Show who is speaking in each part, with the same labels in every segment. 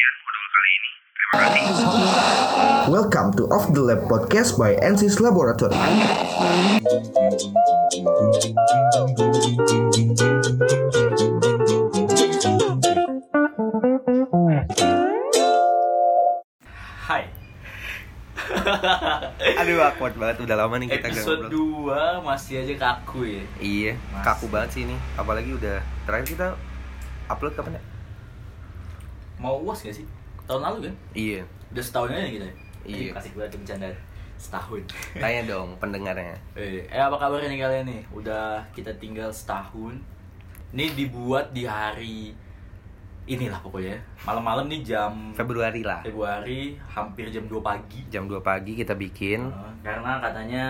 Speaker 1: sekian modul kali ini. Terima kasih.
Speaker 2: Welcome to Off the Lab Podcast by NC's Laboratory.
Speaker 3: Hai.
Speaker 4: Aduh awkward banget udah lama nih kita gak
Speaker 3: Episode
Speaker 4: ngobrol
Speaker 3: 2 masih aja kaku ya.
Speaker 4: Iya
Speaker 3: Mas.
Speaker 4: kaku banget sih ini Apalagi udah terakhir kita upload kapan ya?
Speaker 3: Mau uas gak sih? Tahun lalu kan?
Speaker 4: Iya
Speaker 3: Udah setahun aja kita. ya?
Speaker 4: Iya.
Speaker 3: Kasih gue bercanda setahun.
Speaker 4: Tanya dong pendengarnya
Speaker 3: eh, eh, apa kabar nih kalian nih? Udah kita tinggal setahun. Ini dibuat di hari inilah pokoknya. Malam-malam nih jam
Speaker 4: Februari lah
Speaker 3: Februari hampir jam 2 pagi.
Speaker 4: Jam 2 pagi kita bikin
Speaker 3: Eh, karena katanya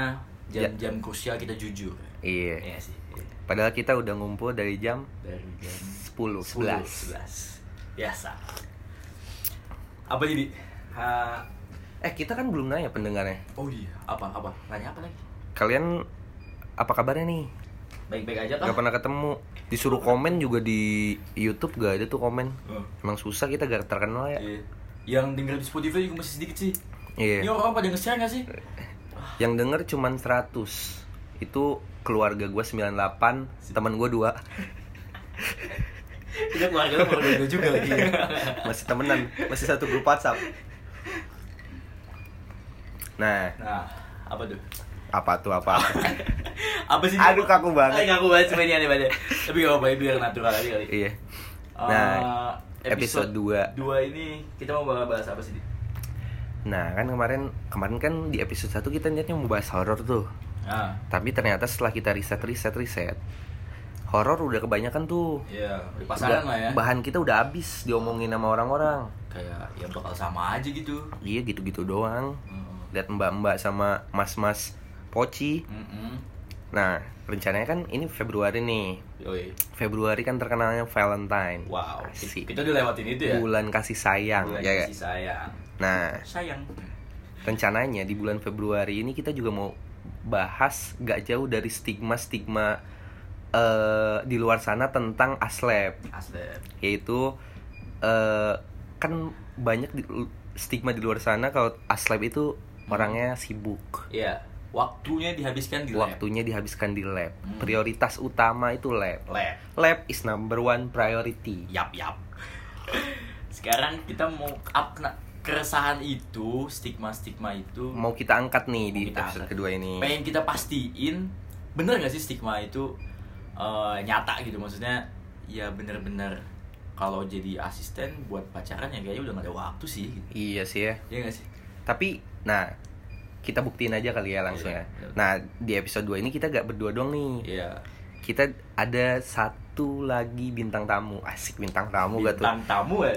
Speaker 3: jam-jam krusial kita jujur.
Speaker 4: Iya
Speaker 3: Iya sih. Iya.
Speaker 4: Padahal kita udah ngumpul dari jam
Speaker 3: Dari jam
Speaker 4: 10,
Speaker 3: 10,
Speaker 4: 11
Speaker 3: 11. Biasa. Apa jadi? Ha,
Speaker 4: Eh kita kan belum nanya pendengarnya
Speaker 3: oh iya, apa apa? Nanya apa lagi?
Speaker 4: Kalian apa kabarnya nih?
Speaker 3: Baik-baik aja
Speaker 4: Gak
Speaker 3: kah?
Speaker 4: pernah ketemu Disuruh komen juga di Youtube gak ada tuh komen
Speaker 3: Oh,
Speaker 4: Emang susah kita gak terkenal ya
Speaker 3: iya. Yang denger di Spotify juga masih sedikit sih. Ini
Speaker 4: Iya
Speaker 3: orang pada nge-share gak sih?
Speaker 4: Yang denger cuman 100 Itu keluarga gue 98 Temen gue 2
Speaker 3: Itu keluarga lu keluarga gue juga lagi.
Speaker 4: Masih temenan Masih satu grup whatsapp Nah
Speaker 3: Nah, apa tuh?
Speaker 4: Apa tuh apa
Speaker 3: Apa sih?
Speaker 4: Aduh, kaku banget.
Speaker 3: Ay, kaku banget sebenarnya nih pada. Tapi gak apa-apa biar natural aja kali.
Speaker 4: Iya
Speaker 3: Eh,
Speaker 4: Nah, episode dua.
Speaker 3: dua ini kita mau bahas apa sih?
Speaker 4: Nah kan kemarin Kemarin kan di episode 1 kita niatnya mau bahas horor tuh
Speaker 3: Ah,
Speaker 4: Tapi ternyata setelah kita riset riset riset Horor udah kebanyakan tuh
Speaker 3: iya, di pasaran
Speaker 4: Udah-
Speaker 3: lah ya.
Speaker 4: Bahan kita udah habis diomongin sama orang-orang
Speaker 3: Kayak ya bakal sama aja gitu.
Speaker 4: Iya gitu-gitu doang
Speaker 3: Hmm.
Speaker 4: Lihat mbak-mbak sama mas-mas poci
Speaker 3: Mm-mm.
Speaker 4: Nah rencananya kan ini Februari nih
Speaker 3: Yoi.
Speaker 4: Februari kan terkenalnya Valentine
Speaker 3: Wow,
Speaker 4: Asik.
Speaker 3: kita udah lewatin itu ya.
Speaker 4: Bulan kasih sayang
Speaker 3: Bulan
Speaker 4: ya
Speaker 3: kasih sayang.
Speaker 4: Nah
Speaker 3: Sayang.
Speaker 4: rencananya di bulan Februari ini kita juga mau bahas gak jauh dari stigma-stigma eh, di luar sana tentang aslep
Speaker 3: Aslep.
Speaker 4: yaitu eh, kan banyak di- stigma di luar sana kalau aslep itu orangnya sibuk
Speaker 3: Iya, waktunya dihabiskan di lab.
Speaker 4: waktunya dihabiskan di lab
Speaker 3: Hmm.
Speaker 4: prioritas utama itu lab
Speaker 3: Lab.
Speaker 4: lab is number one priority
Speaker 3: Yap, yap. Sekarang kita mau up kena keresahan itu, stigma-stigma itu.
Speaker 4: mau kita angkat nih di
Speaker 3: Mau kita
Speaker 4: episode
Speaker 3: angkat.
Speaker 4: kedua ini
Speaker 3: pengen kita pastiin bener gak sih stigma itu eh, nyata gitu maksudnya ya bener-bener kalau jadi asisten buat pacaran ya kayaknya udah gak ada waktu sih gitu.
Speaker 4: iya sih ya
Speaker 3: Iya gak sih?
Speaker 4: Tapi, nah, kita buktiin aja kali ya langsung
Speaker 3: Iya,
Speaker 4: ya.
Speaker 3: iya.
Speaker 4: Nah, di episode 2 ini kita gak berdua doang nih.
Speaker 3: Iya.
Speaker 4: Kita ada satu lagi bintang tamu. Asik bintang tamu gak tuh?
Speaker 3: Bintang tamu ya.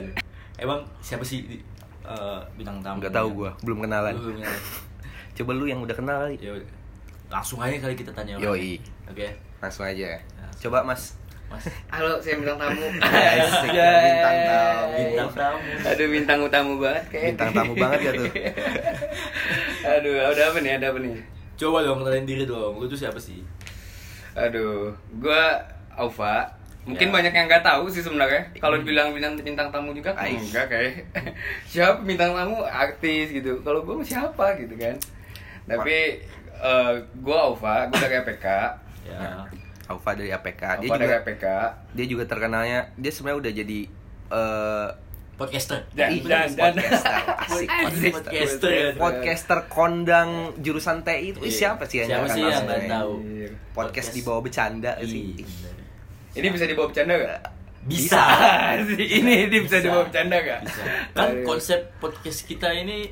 Speaker 3: Emang siapa sih eh, bintang tamu?
Speaker 4: Gak tahu gua, belum kenalan.
Speaker 3: Lu yang-
Speaker 4: Coba lu yang udah kenal kali.
Speaker 3: Ya. Langsung aja kali kita tanya.
Speaker 4: Yoi.
Speaker 3: Oke.
Speaker 4: Langsung aja. Coba Mas.
Speaker 3: Mas.
Speaker 5: Halo, saya bintang tamu.
Speaker 4: Asik, bintang tamu.
Speaker 3: Bintang tamu.
Speaker 5: Aduh, bintang tamu banget kayak.
Speaker 4: Bintang tamu banget ya tuh.
Speaker 5: Aduh, ada apa nih? Ada apa nih?
Speaker 3: Coba dong kenalin diri dong. Lu tuh siapa sih?
Speaker 5: Aduh, gua Aufa. Mungkin
Speaker 3: Ya.
Speaker 5: banyak yang nggak tahu sih sebenarnya. Kalau dibilang bintang bintang tamu juga kan
Speaker 4: Ais.
Speaker 5: enggak kayak. siapa bintang tamu artis gitu. Kalau gua siapa gitu kan. Tapi eh, gua Aufa, gua dari APK.
Speaker 3: Ya.
Speaker 4: Alfa dari APK. Dia
Speaker 5: Aufa dari
Speaker 4: juga
Speaker 5: APK.
Speaker 4: dia juga terkenalnya dia sebenarnya udah jadi eh
Speaker 3: Podcaster.
Speaker 5: Dan-
Speaker 4: ih,
Speaker 5: dan- dan-
Speaker 4: podcaster. Asik,
Speaker 5: Asik.
Speaker 3: Podcaster. ya.
Speaker 4: podcaster kondang jurusan TI itu
Speaker 3: Iya.
Speaker 4: siapa sih yang
Speaker 3: Siapa sih yang nggak tahu?
Speaker 5: Iya.
Speaker 4: podcast di bawah bercanda sih
Speaker 3: Iya, bener.
Speaker 5: Ini bisa dibawa bercanda gak?
Speaker 3: Bisa.
Speaker 5: ini ini bisa,
Speaker 3: Bisa.
Speaker 5: dibawa bercanda gak?
Speaker 3: Bisa. Kan konsep podcast kita ini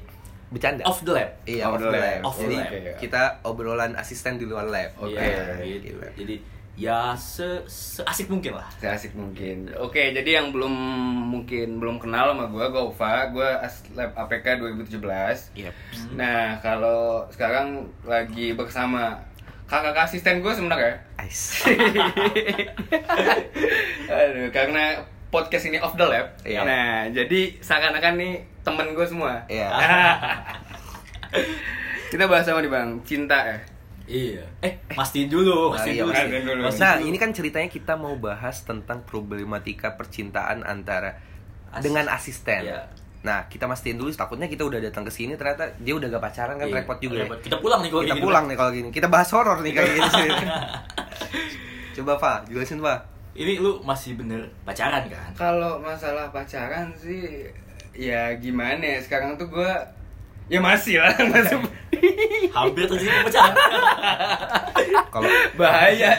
Speaker 4: bercanda
Speaker 3: off the lab.
Speaker 4: iya
Speaker 5: Off
Speaker 4: off
Speaker 5: the lab.
Speaker 4: lab
Speaker 3: Off the
Speaker 4: jadi
Speaker 5: lab.
Speaker 4: kita obrolan asisten di luar lab
Speaker 5: Oke.
Speaker 3: Iya, gitu.
Speaker 4: Gila.
Speaker 3: Jadi ya se asik mungkin lah.
Speaker 5: Seasik mungkin. Oke, jadi yang belum mungkin belum kenal sama gue, gue Ufa, gue lab APK 2017.
Speaker 4: Yep.
Speaker 5: Nah, kalau sekarang lagi bersama kakak asisten gue sebenarnya.
Speaker 4: Ice.
Speaker 5: Aduh, karena podcast ini off the lab.
Speaker 4: Iya.
Speaker 5: Nah, jadi seakan-akan nih temen gue semua.
Speaker 4: Iya.
Speaker 5: Kita bahas sama nih bang, cinta ya.
Speaker 3: Iya. Eh, pastiin dulu,
Speaker 4: Nah,
Speaker 3: pastiin
Speaker 4: iya,
Speaker 3: dulu.
Speaker 5: pastiin dulu.
Speaker 3: Pastiin
Speaker 4: Nah, ini kan ceritanya kita mau bahas tentang problematika percintaan antara
Speaker 3: Asis-
Speaker 4: dengan asisten.
Speaker 3: Iya.
Speaker 4: Nah, kita mastiin dulu takutnya kita udah datang ke sini ternyata dia udah gak pacaran kan
Speaker 3: Iya,
Speaker 4: repot juga. ya.
Speaker 3: Kita pulang nih kalau
Speaker 4: Kita
Speaker 3: gini,
Speaker 4: pulang nih kalau gini. Kita bahas horor nih kayak gini. Coba, Pak, jelasin, Pak.
Speaker 3: Ini lu masih bener pacaran kan?
Speaker 5: Kalau masalah pacaran sih ya gimana ya sekarang tuh gue ya masih lah masih
Speaker 3: Hampir terjadi pacaran.
Speaker 4: Kalau
Speaker 5: bahaya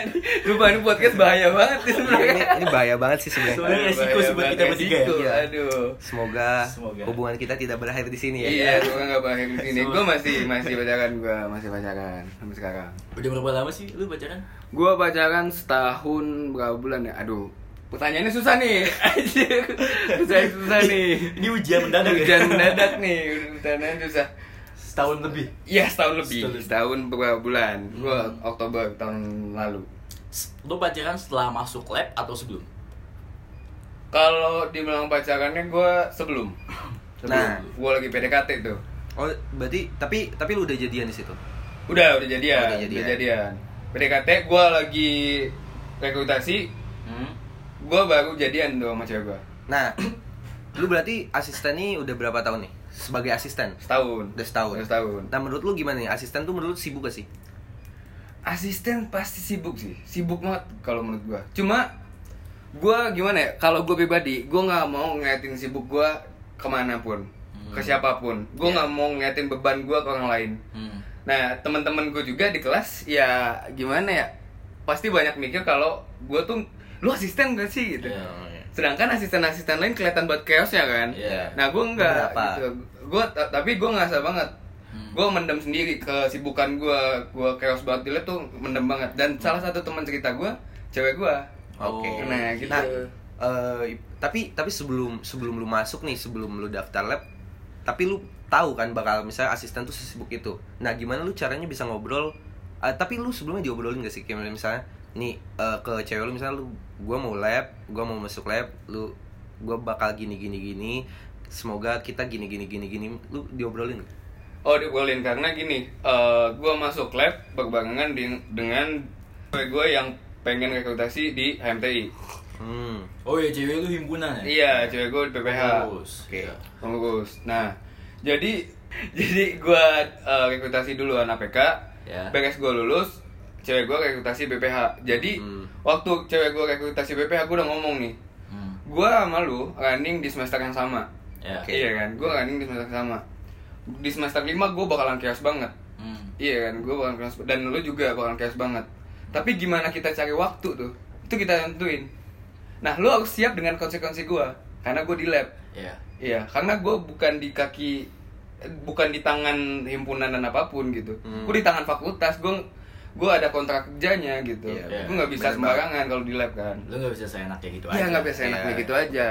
Speaker 5: lu ini podcast bahaya banget nih sebenarnya
Speaker 4: ini, ini bahaya banget sih sebenarnya.
Speaker 3: Sebenarnya resiko sih buat kita bertiga ya.
Speaker 5: aduh
Speaker 4: Semoga,
Speaker 3: Semoga.
Speaker 4: hubungan kita tidak berakhir di sini ya.
Speaker 5: iya gue nggak bahaya di sini gue masih masih pacaran gue masih pacaran sampai sekarang
Speaker 3: Udah berapa lama sih lu pacaran?
Speaker 5: gue pacaran setahun berapa bulan ya aduh pertanyaannya susah nih susah susah nih
Speaker 3: Ini ujian mendadak ya?
Speaker 5: hujan mendadak nih pertanyaannya susah
Speaker 3: Setahun lebih.
Speaker 5: Iya setahun lebih,
Speaker 3: Setahun
Speaker 5: setahun beberapa bulan. Gua
Speaker 3: Hmm.
Speaker 5: Oktober tahun lalu.
Speaker 3: Lu pacaran setelah masuk lab atau sebelum?
Speaker 5: Kalau dibilang pacarannya gua sebelum. Sebelum.
Speaker 4: Nah.
Speaker 5: gua lagi PDKT tuh.
Speaker 4: Oh, berarti tapi tapi lu udah jadian di situ.
Speaker 5: Udah, udah jadian.
Speaker 4: Oh, udah
Speaker 5: udah
Speaker 4: jadian.
Speaker 5: jadian. PDKT gua lagi rekrutasi,
Speaker 3: Hmm.
Speaker 5: Gua baru jadian tuh sama cewek gua.
Speaker 4: Nah, lu berarti asisten nih udah berapa tahun nih? Sebagai asisten?
Speaker 5: Setahun.
Speaker 4: Udah setahun.
Speaker 5: Udah setahun.
Speaker 4: Nah, menurut lu gimana nih? Asisten tuh menurut lu sibuk gak sih?
Speaker 5: Asisten pasti sibuk sih, sibuk banget kalau menurut gua. Cuma gua gimana ya? Kalau gua pribadi, gua nggak mau ngeliatin sibuk gua ke mana pun,
Speaker 3: Hmm.
Speaker 5: ke siapa pun. Gua
Speaker 3: Iya.
Speaker 5: nggak mau ngeliatin beban gua ke orang lain.
Speaker 3: Hmm.
Speaker 5: Nah, teman-teman gue juga di kelas ya gimana ya? Pasti banyak mikir kalau gue tuh lu asisten gak sih gitu.
Speaker 3: Iya.
Speaker 5: Sedangkan asisten-asisten lain kelihatan buat chaosnya kan.
Speaker 3: Iya.
Speaker 5: Nah, gue enggak
Speaker 4: Beberapa.
Speaker 5: gitu. Gue tapi gue ngerasa banget.
Speaker 3: Hmm.
Speaker 5: Gue mendem sendiri kesibukan gue, gue chaos banget di lab tuh mendem banget. Dan salah satu teman cerita gue, cewek gue.
Speaker 3: Oke.
Speaker 5: Nah, gitu.
Speaker 4: Nah, eh, tapi tapi sebelum sebelum lu masuk nih, sebelum lu daftar lab, tapi lu tahu kan bakal misalnya asisten tuh sesibuk itu. Nah, gimana lu caranya bisa ngobrol? eh, tapi lu sebelumnya diobrolin gak sih kayak misalnya nih eh, ke cewek lu misalnya lu gua mau lab, gua mau masuk lab, lu gua bakal gini gini gini. Semoga kita gini gini gini gini. Lu diobrolin gak?
Speaker 5: Oh diobrolin karena gini, eh gue masuk lab berbarengan di- dengan cewek gue yang pengen rekrutasi di HMTI.
Speaker 4: Hmm.
Speaker 3: Oh iya cewek lu himpunan ya?
Speaker 5: Iya, cewek gue di PPH.
Speaker 3: Bagus.
Speaker 4: Oke.
Speaker 3: Iya.
Speaker 5: Bagus. Nah, jadi jadi gue eh, rekrutasi dulu anak APK.
Speaker 3: Ya.
Speaker 5: Beres gue lulus, cewek gue rekrutasi BPH. Jadi
Speaker 4: Hmm.
Speaker 5: waktu cewek gue rekrutasi BPH, gue udah ngomong nih,
Speaker 3: Hmm.
Speaker 5: gue sama lu running di semester yang sama.
Speaker 3: Ya.
Speaker 4: Oke.
Speaker 5: Iya kan, gue running di semester yang sama. Di semester 5 gue bakalan chaos banget.
Speaker 3: Hmm.
Speaker 5: Iya kan, gue bakalan chaos dan lu juga bakalan chaos banget. Tapi gimana kita cari waktu tuh? Itu kita tentuin. Nah, lu harus siap dengan konsekuensi gue, karena gue di lab.
Speaker 3: Ya.
Speaker 5: Iya, karena gue bukan di kaki, eh, bukan di tangan himpunan dan apa pun gitu.
Speaker 4: Hmm.
Speaker 5: Gue di tangan fakultas, gue gue ada kontrak kerjanya gitu.
Speaker 4: Iya,
Speaker 5: gue nggak bisa
Speaker 4: bener
Speaker 5: sembarangan kalau di lab kan.
Speaker 3: Lu gak bisa seenaknya gitu aja.
Speaker 5: Iya nggak bisa enaknya
Speaker 4: Iya.
Speaker 5: gitu aja.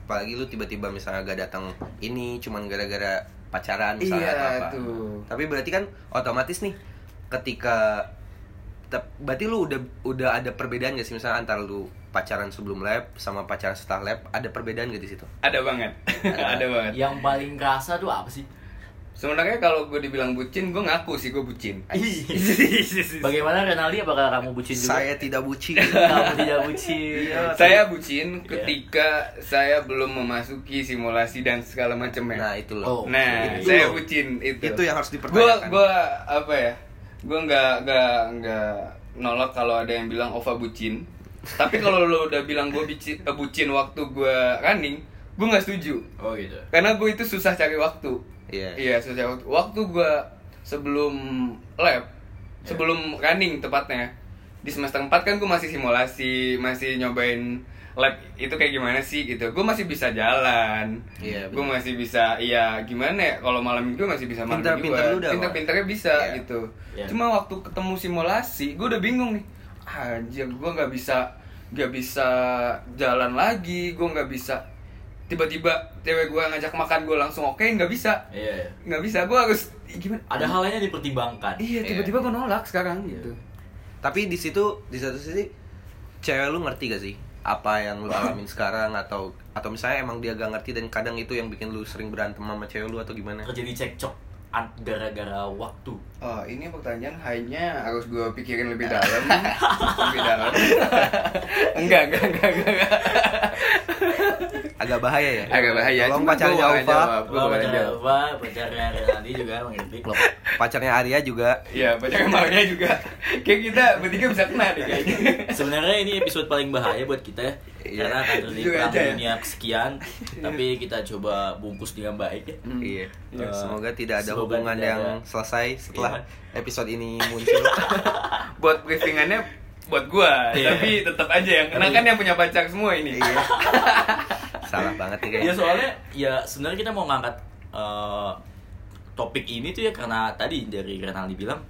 Speaker 4: apalagi lu tiba-tiba misalnya gak datang ini cuman gara-gara pacaran misalnya
Speaker 5: Iya,
Speaker 4: atau apa
Speaker 5: tuh.
Speaker 4: tapi berarti kan otomatis nih ketika berarti lu udah udah ada perbedaan gak sih misalnya antara lu pacaran sebelum lab sama pacaran setelah lab ada perbedaan gak di situ
Speaker 5: Ada banget, ada banget.
Speaker 3: Yang paling kerasa tuh apa sih?
Speaker 5: Sebenarnya kalau gue dibilang bucin, gue ngaku sih gue bucin.
Speaker 3: Bagaimana Renaldi? Apakah kamu bucin juga?
Speaker 4: saya tidak bucin
Speaker 3: kamu tidak bucin. Ya,
Speaker 5: saya bucin
Speaker 3: Iya.
Speaker 5: ketika saya belum memasuki simulasi dan segala macamnya.
Speaker 4: nah itu
Speaker 3: Oh.
Speaker 4: loh
Speaker 5: Nah,
Speaker 3: itu
Speaker 5: saya
Speaker 3: loh.
Speaker 5: bucin itu.
Speaker 4: itu yang harus
Speaker 5: Gue
Speaker 4: dipertanyakan
Speaker 5: gue apa ya? Gue nggak nggak nggak nolak kalau ada yang bilang Ova bucin. Tapi kalau lo udah bilang gue bucin, eh, bucin waktu gue running, gue nggak setuju.
Speaker 3: Oh gitu.
Speaker 5: Karena gue itu susah cari waktu.
Speaker 4: Iya.
Speaker 5: Iya waktu. Waktu gue sebelum lab, sebelum running tepatnya di semester 4 kan gue masih simulasi, masih nyobain lab itu kayak gimana sih gitu. Gue masih bisa jalan.
Speaker 4: Iya,
Speaker 5: gue masih bisa iya gimana ya kalau malam minggu masih bisa malam mingguan.
Speaker 4: udah,
Speaker 5: Pinter-pinternya bisa
Speaker 4: Iya.
Speaker 5: gitu.
Speaker 3: Iya.
Speaker 5: Cuma waktu ketemu simulasi, gue udah bingung nih. Anjir, gue nggak bisa nggak bisa jalan lagi, gue nggak bisa tiba-tiba cewek gue ngajak makan gue langsung oke nggak bisa
Speaker 3: Iya. iya.
Speaker 5: nggak bisa gue harus gimana
Speaker 3: Ada halnya dipertimbangkan.
Speaker 5: iya tiba-tiba gue nolak sekarang gitu
Speaker 4: tapi di situ di satu sisi cewek lu ngerti gak sih apa yang lu alamin sekarang atau atau misalnya emang dia gak ngerti dan kadang itu yang bikin lu sering berantem sama cewek lu atau gimana
Speaker 3: Terjadi cekcok gara-gara waktu.
Speaker 5: oh ini pertanyaan hanya harus gue pikirin lebih dalam lebih dalam enggak enggak enggak, enggak.
Speaker 4: Agak bahaya ya.
Speaker 5: Agak bahaya.
Speaker 4: Tolong
Speaker 5: Cuma
Speaker 4: pacarnya Alfa,
Speaker 3: Oh,
Speaker 5: bakal
Speaker 3: pacarnya apa? Pacarnya Renaldi juga mengerti.
Speaker 4: Loh, pacarnya Arya juga.
Speaker 5: Iya, pacarnya Maria juga. Kayak kita bertiga bisa kena deh kayaknya.
Speaker 3: Sebenarnya ini episode paling bahaya buat kita ya.
Speaker 4: Iya.
Speaker 3: Karena akan terjadi perang
Speaker 5: ya.
Speaker 3: dunia kesekian, tapi kita coba bungkus dengan baik ya.
Speaker 4: Iya.
Speaker 3: Eh,
Speaker 4: Semoga tidak ada
Speaker 3: semoga
Speaker 4: hubungan
Speaker 3: tidak
Speaker 4: yang
Speaker 3: ada.
Speaker 4: selesai setelah
Speaker 3: Iya.
Speaker 4: episode ini muncul.
Speaker 5: buat briefingannya buat gua,
Speaker 3: Iya.
Speaker 5: tapi tetap aja yang kena kan yang punya pacar semua ini.
Speaker 4: Iya. Salah banget nih
Speaker 3: Ya
Speaker 4: kayaknya.
Speaker 3: soalnya ya sebenarnya kita mau ngangkat eh, topik ini tuh ya karena tadi dari Renaldi bilang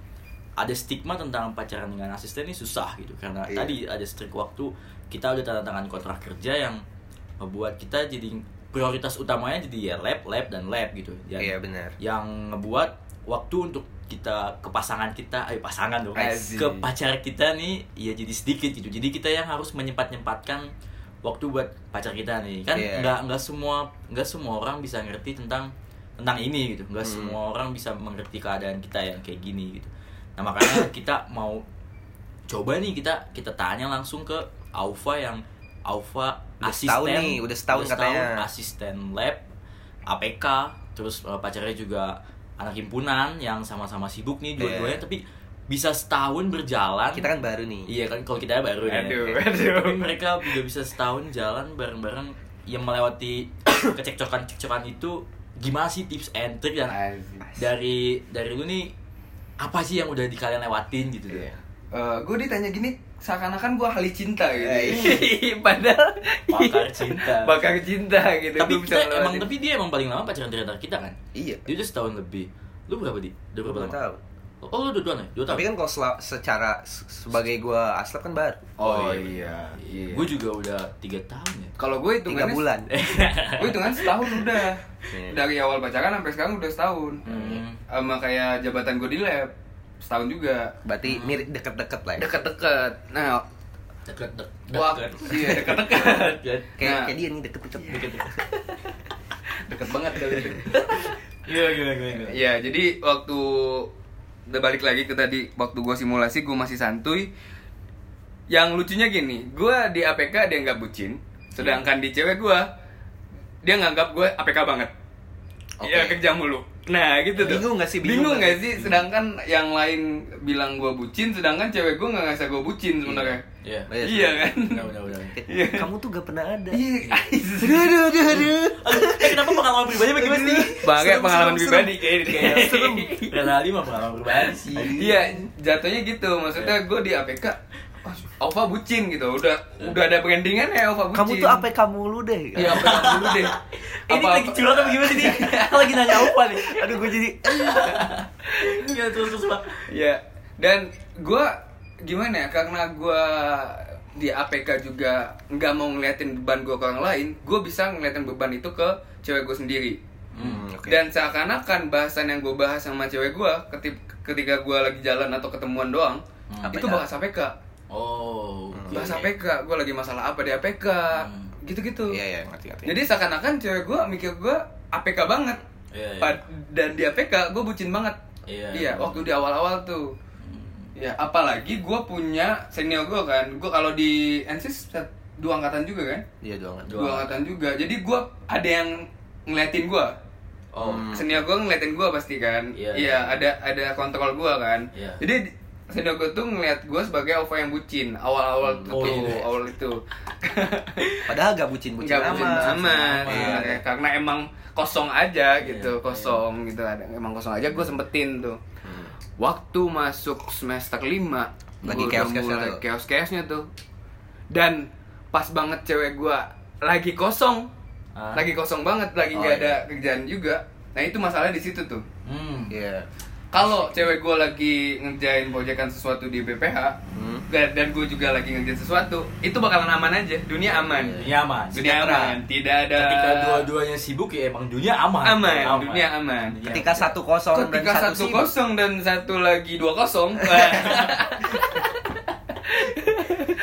Speaker 3: ada stigma tentang pacaran dengan asisten ini susah gitu karena
Speaker 4: Iya.
Speaker 3: tadi ada strik waktu kita udah tanda tangan kontrak kerja yang membuat kita jadi prioritas utamanya jadi ya lab lab dan lab gitu Dan
Speaker 4: Iya, benar.
Speaker 3: yang ngebuat waktu untuk kita ke pasangan kita eh pasangan dong
Speaker 5: Asik.
Speaker 3: ke pacar kita nih ya jadi sedikit gitu jadi kita yang harus menyempat nyempatkan waktu buat pacar kita nih kan
Speaker 4: Iya.
Speaker 3: nggak nggak semua nggak semua orang bisa ngerti tentang tentang ini gitu nggak
Speaker 4: Hmm.
Speaker 3: semua orang bisa mengerti keadaan kita yang kayak gini gitu nah makanya kita mau coba nih kita kita tanya langsung ke Aufa yang
Speaker 4: Udah
Speaker 3: asisten
Speaker 4: setahun nih, udah setahun katanya.
Speaker 3: asisten lab APK terus eh, pacarnya juga anak himpunan yang sama-sama sibuk nih dua-duanya
Speaker 4: Iya.
Speaker 3: tapi bisa setahun berjalan
Speaker 4: Kita kan baru nih.
Speaker 3: iya kan kalau kita baru ya
Speaker 5: Aduh, aduh.
Speaker 3: tapi mereka juga bisa setahun jalan bareng-bareng yang melewati kecekcokan-kecekcokan itu gimana sih tips and trick dan
Speaker 5: Asik.
Speaker 3: dari dari lu nih apa sih yang udah di kalian lewatin gitu
Speaker 4: Iya.
Speaker 5: Eh, gue ditanya gini seakan-akan gue ahli cinta gitu.
Speaker 4: Eh,
Speaker 5: Padahal
Speaker 3: Bakar cinta.
Speaker 5: bakar cinta gitu.
Speaker 3: tapi kita emang tapi dia emang paling lama pacaran di antara kita kan
Speaker 4: Iya.
Speaker 3: dia udah setahun lebih lu berapa di udah berapa
Speaker 4: Dua
Speaker 3: lama
Speaker 4: tahun.
Speaker 3: oh lu dua tahun ya dua tahun
Speaker 4: Tapi kan kalau secara se- sebagai gua aslep kan baru.
Speaker 5: Oh iya. iya.
Speaker 3: gue juga udah tiga tahun ya
Speaker 5: Kalau gue
Speaker 4: Tiga
Speaker 5: hitungannya
Speaker 4: bulan.
Speaker 5: gue hitungan setahun udah
Speaker 4: Iya.
Speaker 5: dari awal pacaran sampai sekarang udah setahun
Speaker 3: Hmm.
Speaker 5: sama kayak jabatan gue di lab setahun juga
Speaker 4: Berarti mirip deket-deket lah ya.
Speaker 5: deket-deket nah
Speaker 3: deket deket
Speaker 5: wah iya deket-deket
Speaker 3: deket
Speaker 4: Kayak
Speaker 5: Nah.
Speaker 4: kayak dia nih deket-deket.
Speaker 3: deket
Speaker 5: deket banget kali itu
Speaker 3: iya gila gila gila
Speaker 5: Iya, jadi waktu udah balik lagi ke tadi waktu gue simulasi gue masih santuy. Yang lucunya gini, gue di APK dia nggak bucin, sedangkan di cewek gue dia nganggap gue APK banget.
Speaker 4: Oke.
Speaker 5: Iya kerja mulu. Nah gitu tuh.
Speaker 4: Bingung nggak sih?
Speaker 5: Bingung
Speaker 4: Bingung
Speaker 5: nggak
Speaker 4: nggak?
Speaker 5: sih? Sedangkan yang lain bilang gue bucin, sedangkan cewek gue nggak ngerasa gue bucin sebenarnya.
Speaker 3: iya
Speaker 4: Iya,
Speaker 5: Iya kan?
Speaker 3: udah udah udah
Speaker 4: Kayak,
Speaker 5: Iya.
Speaker 4: Kamu tuh gak pernah ada.
Speaker 5: Iya.
Speaker 4: Aduh, aduh, aduh, aduh.
Speaker 3: eh kenapa pengalaman pribadi bagaimana sih
Speaker 5: Bangga pengalaman
Speaker 4: serem,
Speaker 5: pribadi kayak kayak
Speaker 3: serem Renaldi mah pengalaman pribadi sih
Speaker 5: Iya, jatuhnya gitu. Maksudnya gue di APK, Ova bucin gitu. Udah udah ada brandingan ya Ova bucin.
Speaker 4: Kamu tuh apa kamu lu deh.
Speaker 5: Iya, apa dulu deh.
Speaker 3: ini lagi curhat apa gimana sih lagi nanya apa nih
Speaker 4: Aduh, gue jadi
Speaker 3: Iya terus terus pak
Speaker 5: Iya. Dan gue gimana ya? Karena gue di APK juga nggak mau ngeliatin beban gue ke orang lain, gue bisa ngeliatin beban itu ke cewek gue sendiri.
Speaker 4: Hmm, oke.
Speaker 5: Dan seakan-akan bahasan yang gue bahas sama cewek gue ketika gue lagi jalan atau ketemuan doang,
Speaker 3: Hmm.
Speaker 5: itu
Speaker 4: APK.
Speaker 5: bahas APK.
Speaker 3: Oh
Speaker 5: Bahas APK, gue lagi masalah apa di APK,
Speaker 3: Hmm.
Speaker 5: gitu-gitu.
Speaker 4: Iya, iya, ngerti, ngerti.
Speaker 5: Jadi seakan-akan cewek gue mikir gue APK banget.
Speaker 3: Iya, iya.
Speaker 5: Dan di APK gue bucin banget.
Speaker 3: Iya,
Speaker 5: Iya,
Speaker 3: betul.
Speaker 5: waktu di awal-awal tuh. Ya, apalagi gue punya senior gue kan. Gue kalau di NSIS dua angkatan juga kan.
Speaker 4: Iya, doang.
Speaker 3: Dua
Speaker 5: Dua angkatan juga. Jadi gue ada yang ngeliatin gue.
Speaker 3: oh
Speaker 4: Hmm.
Speaker 5: Senior gue ngeliatin gue pasti kan.
Speaker 3: Iya,
Speaker 5: Iya,
Speaker 3: iya.
Speaker 5: ada ada kontrol gue kan.
Speaker 3: Iya.
Speaker 5: Jadi gue tuh ngeliat gue sebagai Ova yang bucin awal-awal tuh,
Speaker 3: Oh,
Speaker 5: tuh,
Speaker 3: iya.
Speaker 5: awal itu.
Speaker 4: Padahal gak bucin-bucin
Speaker 5: Nggak bucin
Speaker 4: amat.
Speaker 5: amat,
Speaker 3: Iya.
Speaker 5: sebenarnya. karena emang kosong aja
Speaker 3: Iya,
Speaker 5: gitu,
Speaker 3: iya.
Speaker 5: kosong gitu ada emang kosong aja gue sempetin tuh. Waktu masuk semester 5
Speaker 4: Lagi
Speaker 5: gua udah
Speaker 4: chaos-chaosnya
Speaker 5: mulai
Speaker 4: tuh.
Speaker 5: Dan pas banget cewek gue lagi kosong,
Speaker 3: Ah.
Speaker 5: lagi kosong banget, lagi
Speaker 4: Oh,
Speaker 5: nggak
Speaker 4: iya.
Speaker 5: ada kerjaan juga. Nah itu masalah di situ tuh.
Speaker 3: hmm
Speaker 4: Iya.
Speaker 5: Kalau cewek gue lagi ngerjain proyekan sesuatu di BPH
Speaker 4: Hmm.
Speaker 5: dan dan gue juga lagi ngerjain sesuatu, itu bakalan aman aja, dunia aman.
Speaker 3: Dunia aman.
Speaker 5: Dunia aman, tidak ada
Speaker 3: ketika dua-duanya sibuk ya emang dunia aman.
Speaker 5: Aman, dunia aman.
Speaker 3: Dunia
Speaker 4: Ketika satu kosong
Speaker 5: Ketika
Speaker 4: dan satu,
Speaker 5: satu kosong dan satu lagi dua kosong,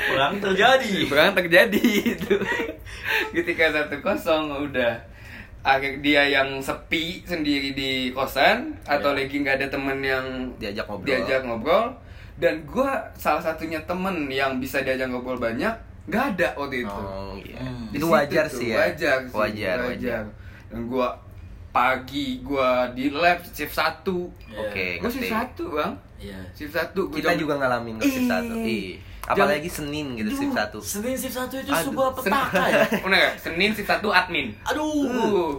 Speaker 3: perang terjadi.
Speaker 5: Perang terjadi itu. Ketika satu kosong udah akhir dia yang sepi sendiri di kosan atau
Speaker 3: Iya.
Speaker 5: lagi nggak ada temen yang
Speaker 4: Diajak ngobrol.
Speaker 5: diajak ngobrol dan gua salah satunya temen yang bisa diajak ngobrol banyak nggak ada waktu itu
Speaker 4: Oh iya.
Speaker 3: Hmm.
Speaker 5: Di
Speaker 4: Itu wajar
Speaker 5: tuh,
Speaker 4: sih ya.
Speaker 5: wajar sih,
Speaker 4: Wajar, wajar.
Speaker 5: dan gua pagi gua di lab shift satu
Speaker 3: Iya.
Speaker 4: Oke,
Speaker 5: gua shift
Speaker 4: ngerti.
Speaker 5: satu bang
Speaker 3: Iya.
Speaker 5: shift satu gua
Speaker 4: Kita
Speaker 5: jam-
Speaker 4: juga ngalamin shift satu. Ih. Apalagi Senin gitu shift satu.
Speaker 3: Senin shift satu itu
Speaker 4: Aduh.
Speaker 3: sebuah petaka ya.
Speaker 5: Bener? Senin shift satu admin
Speaker 3: Aduh.
Speaker 5: uh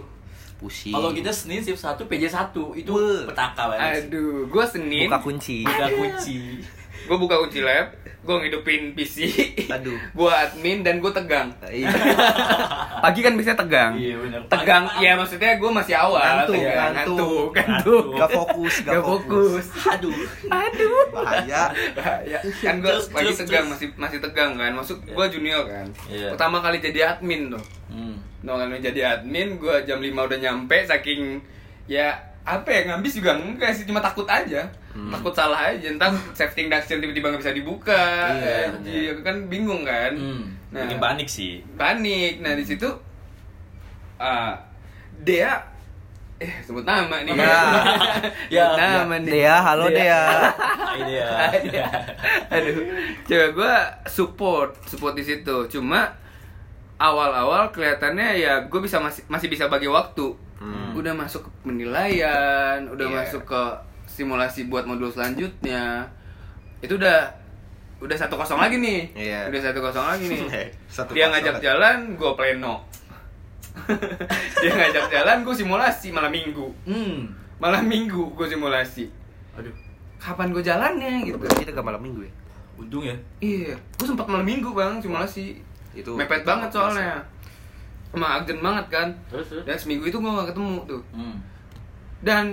Speaker 4: Pusing.
Speaker 3: Kalau kita Senin shift satu PJ satu itu
Speaker 4: Wuh.
Speaker 3: petaka banget.
Speaker 5: aduh gua Senin
Speaker 4: buka kunci.
Speaker 3: Buka kunci.
Speaker 5: Gua buka kunci lab gua ngidupin PC
Speaker 4: Aduh.
Speaker 5: gua admin dan gua tegang
Speaker 4: Iya.
Speaker 5: pagi kan bisa tegang
Speaker 3: Iya, bener.
Speaker 5: tegang
Speaker 3: Pagi-
Speaker 5: ya maksudnya gua masih awal
Speaker 4: Ngantuk,
Speaker 5: tegang.
Speaker 4: ngantuk.
Speaker 5: ngantuk ngantuk
Speaker 4: Gak fokus, gak,
Speaker 5: Gak fokus
Speaker 3: Aduh.
Speaker 5: aduh
Speaker 4: Bahaya.
Speaker 5: bahaya kan gue lagi
Speaker 3: terus,
Speaker 5: tegang
Speaker 3: terus.
Speaker 5: masih masih tegang kan masuk gue junior kan
Speaker 3: Iya.
Speaker 5: pertama kali jadi admin tuh
Speaker 3: Hmm.
Speaker 5: no kali jadi admin gue jam 5 udah nyampe saking ya apa ya ngabis juga enggak sih cuma takut aja takut salah aja entar safety induction tiba-tiba nggak bisa dibuka
Speaker 3: Iya,
Speaker 5: anjir, kan bingung kan
Speaker 3: Hmm.
Speaker 5: nah
Speaker 3: Bikin panik sih.
Speaker 5: panik nah di situ ah Dea eh sebut nama nih
Speaker 4: Ya.
Speaker 3: Ya,
Speaker 5: Sebut nama nih
Speaker 4: Dea, halo Dea.
Speaker 3: Ini ya.
Speaker 5: Iya. Aduh, coba gue support, support di situ. Cuma awal-awal kelihatannya ya gue bisa masih masih bisa bagi waktu.
Speaker 4: Hmm.
Speaker 5: Udah masuk ke penilaian, udah
Speaker 4: Iya.
Speaker 5: masuk ke simulasi buat modul selanjutnya. Itu udah udah satu kosong lagi nih.
Speaker 4: Iya.
Speaker 5: Udah satu kosong lagi nih.
Speaker 4: Satu
Speaker 5: Dia
Speaker 4: kosong.
Speaker 5: ngajak jalan, gue pleno. Dia ngajak jalan, gue simulasi malam minggu.
Speaker 3: Hmm.
Speaker 5: Malam minggu gue simulasi.
Speaker 3: Aduh.
Speaker 5: Kapan gue jalannya gitu?
Speaker 4: Kita gak malam minggu ya?
Speaker 3: Untung ya.
Speaker 5: Iya, gue sempat malam minggu bang simulasi.
Speaker 4: Itu
Speaker 5: Mepet
Speaker 4: itu
Speaker 5: banget soalnya. Emang urgent banget kan.
Speaker 3: Terus terus.
Speaker 5: Dan seminggu itu gue gak ketemu tuh.
Speaker 3: Hmm.
Speaker 5: Dan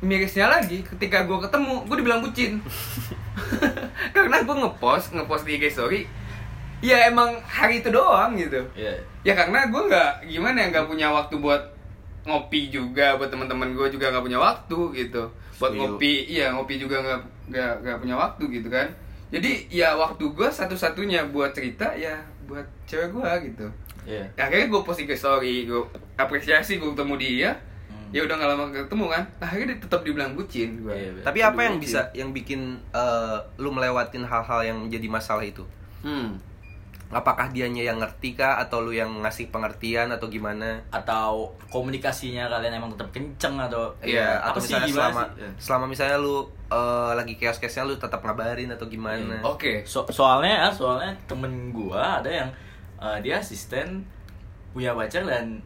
Speaker 5: mirisnya lagi, ketika gue ketemu, gue dibilang bucin. Karena gue ngepost, ngepost di IG story. Ya emang hari itu doang gitu.
Speaker 3: Iya.
Speaker 5: Ya karena gue nggak gimana ya nggak punya waktu buat ngopi juga buat teman-teman gue juga nggak punya waktu gitu buat ngopi iya ngopi juga nggak nggak nggak punya waktu gitu kan jadi ya waktu gue satu-satunya buat cerita ya buat cewek gue gitu
Speaker 3: Iya.
Speaker 5: Ya, akhirnya gue posting ke story gue apresiasi gue ketemu dia
Speaker 3: Hmm.
Speaker 5: ya udah nggak lama ketemu kan akhirnya dia tetap dibilang bucin gue
Speaker 3: Iya, iya.
Speaker 4: Tapi apa yang bisa yang bikin eh, lu melewatin hal-hal yang jadi masalah itu?
Speaker 5: hmm.
Speaker 4: Apakah dianya yang ngerti kah atau lu yang ngasih pengertian atau gimana?
Speaker 3: Atau komunikasinya kalian emang tetap kenceng atau
Speaker 4: Iya,
Speaker 3: apa
Speaker 4: atau
Speaker 3: sih,
Speaker 4: misalnya
Speaker 3: gimana
Speaker 4: selama
Speaker 3: sih? Iya.
Speaker 4: selama misalnya lu eh, lagi chaos-chaosnya lu tetap ngabarin atau gimana?
Speaker 5: oke
Speaker 3: So- soalnya soalnya temen gua ada yang uh, dia asisten punya pacar dan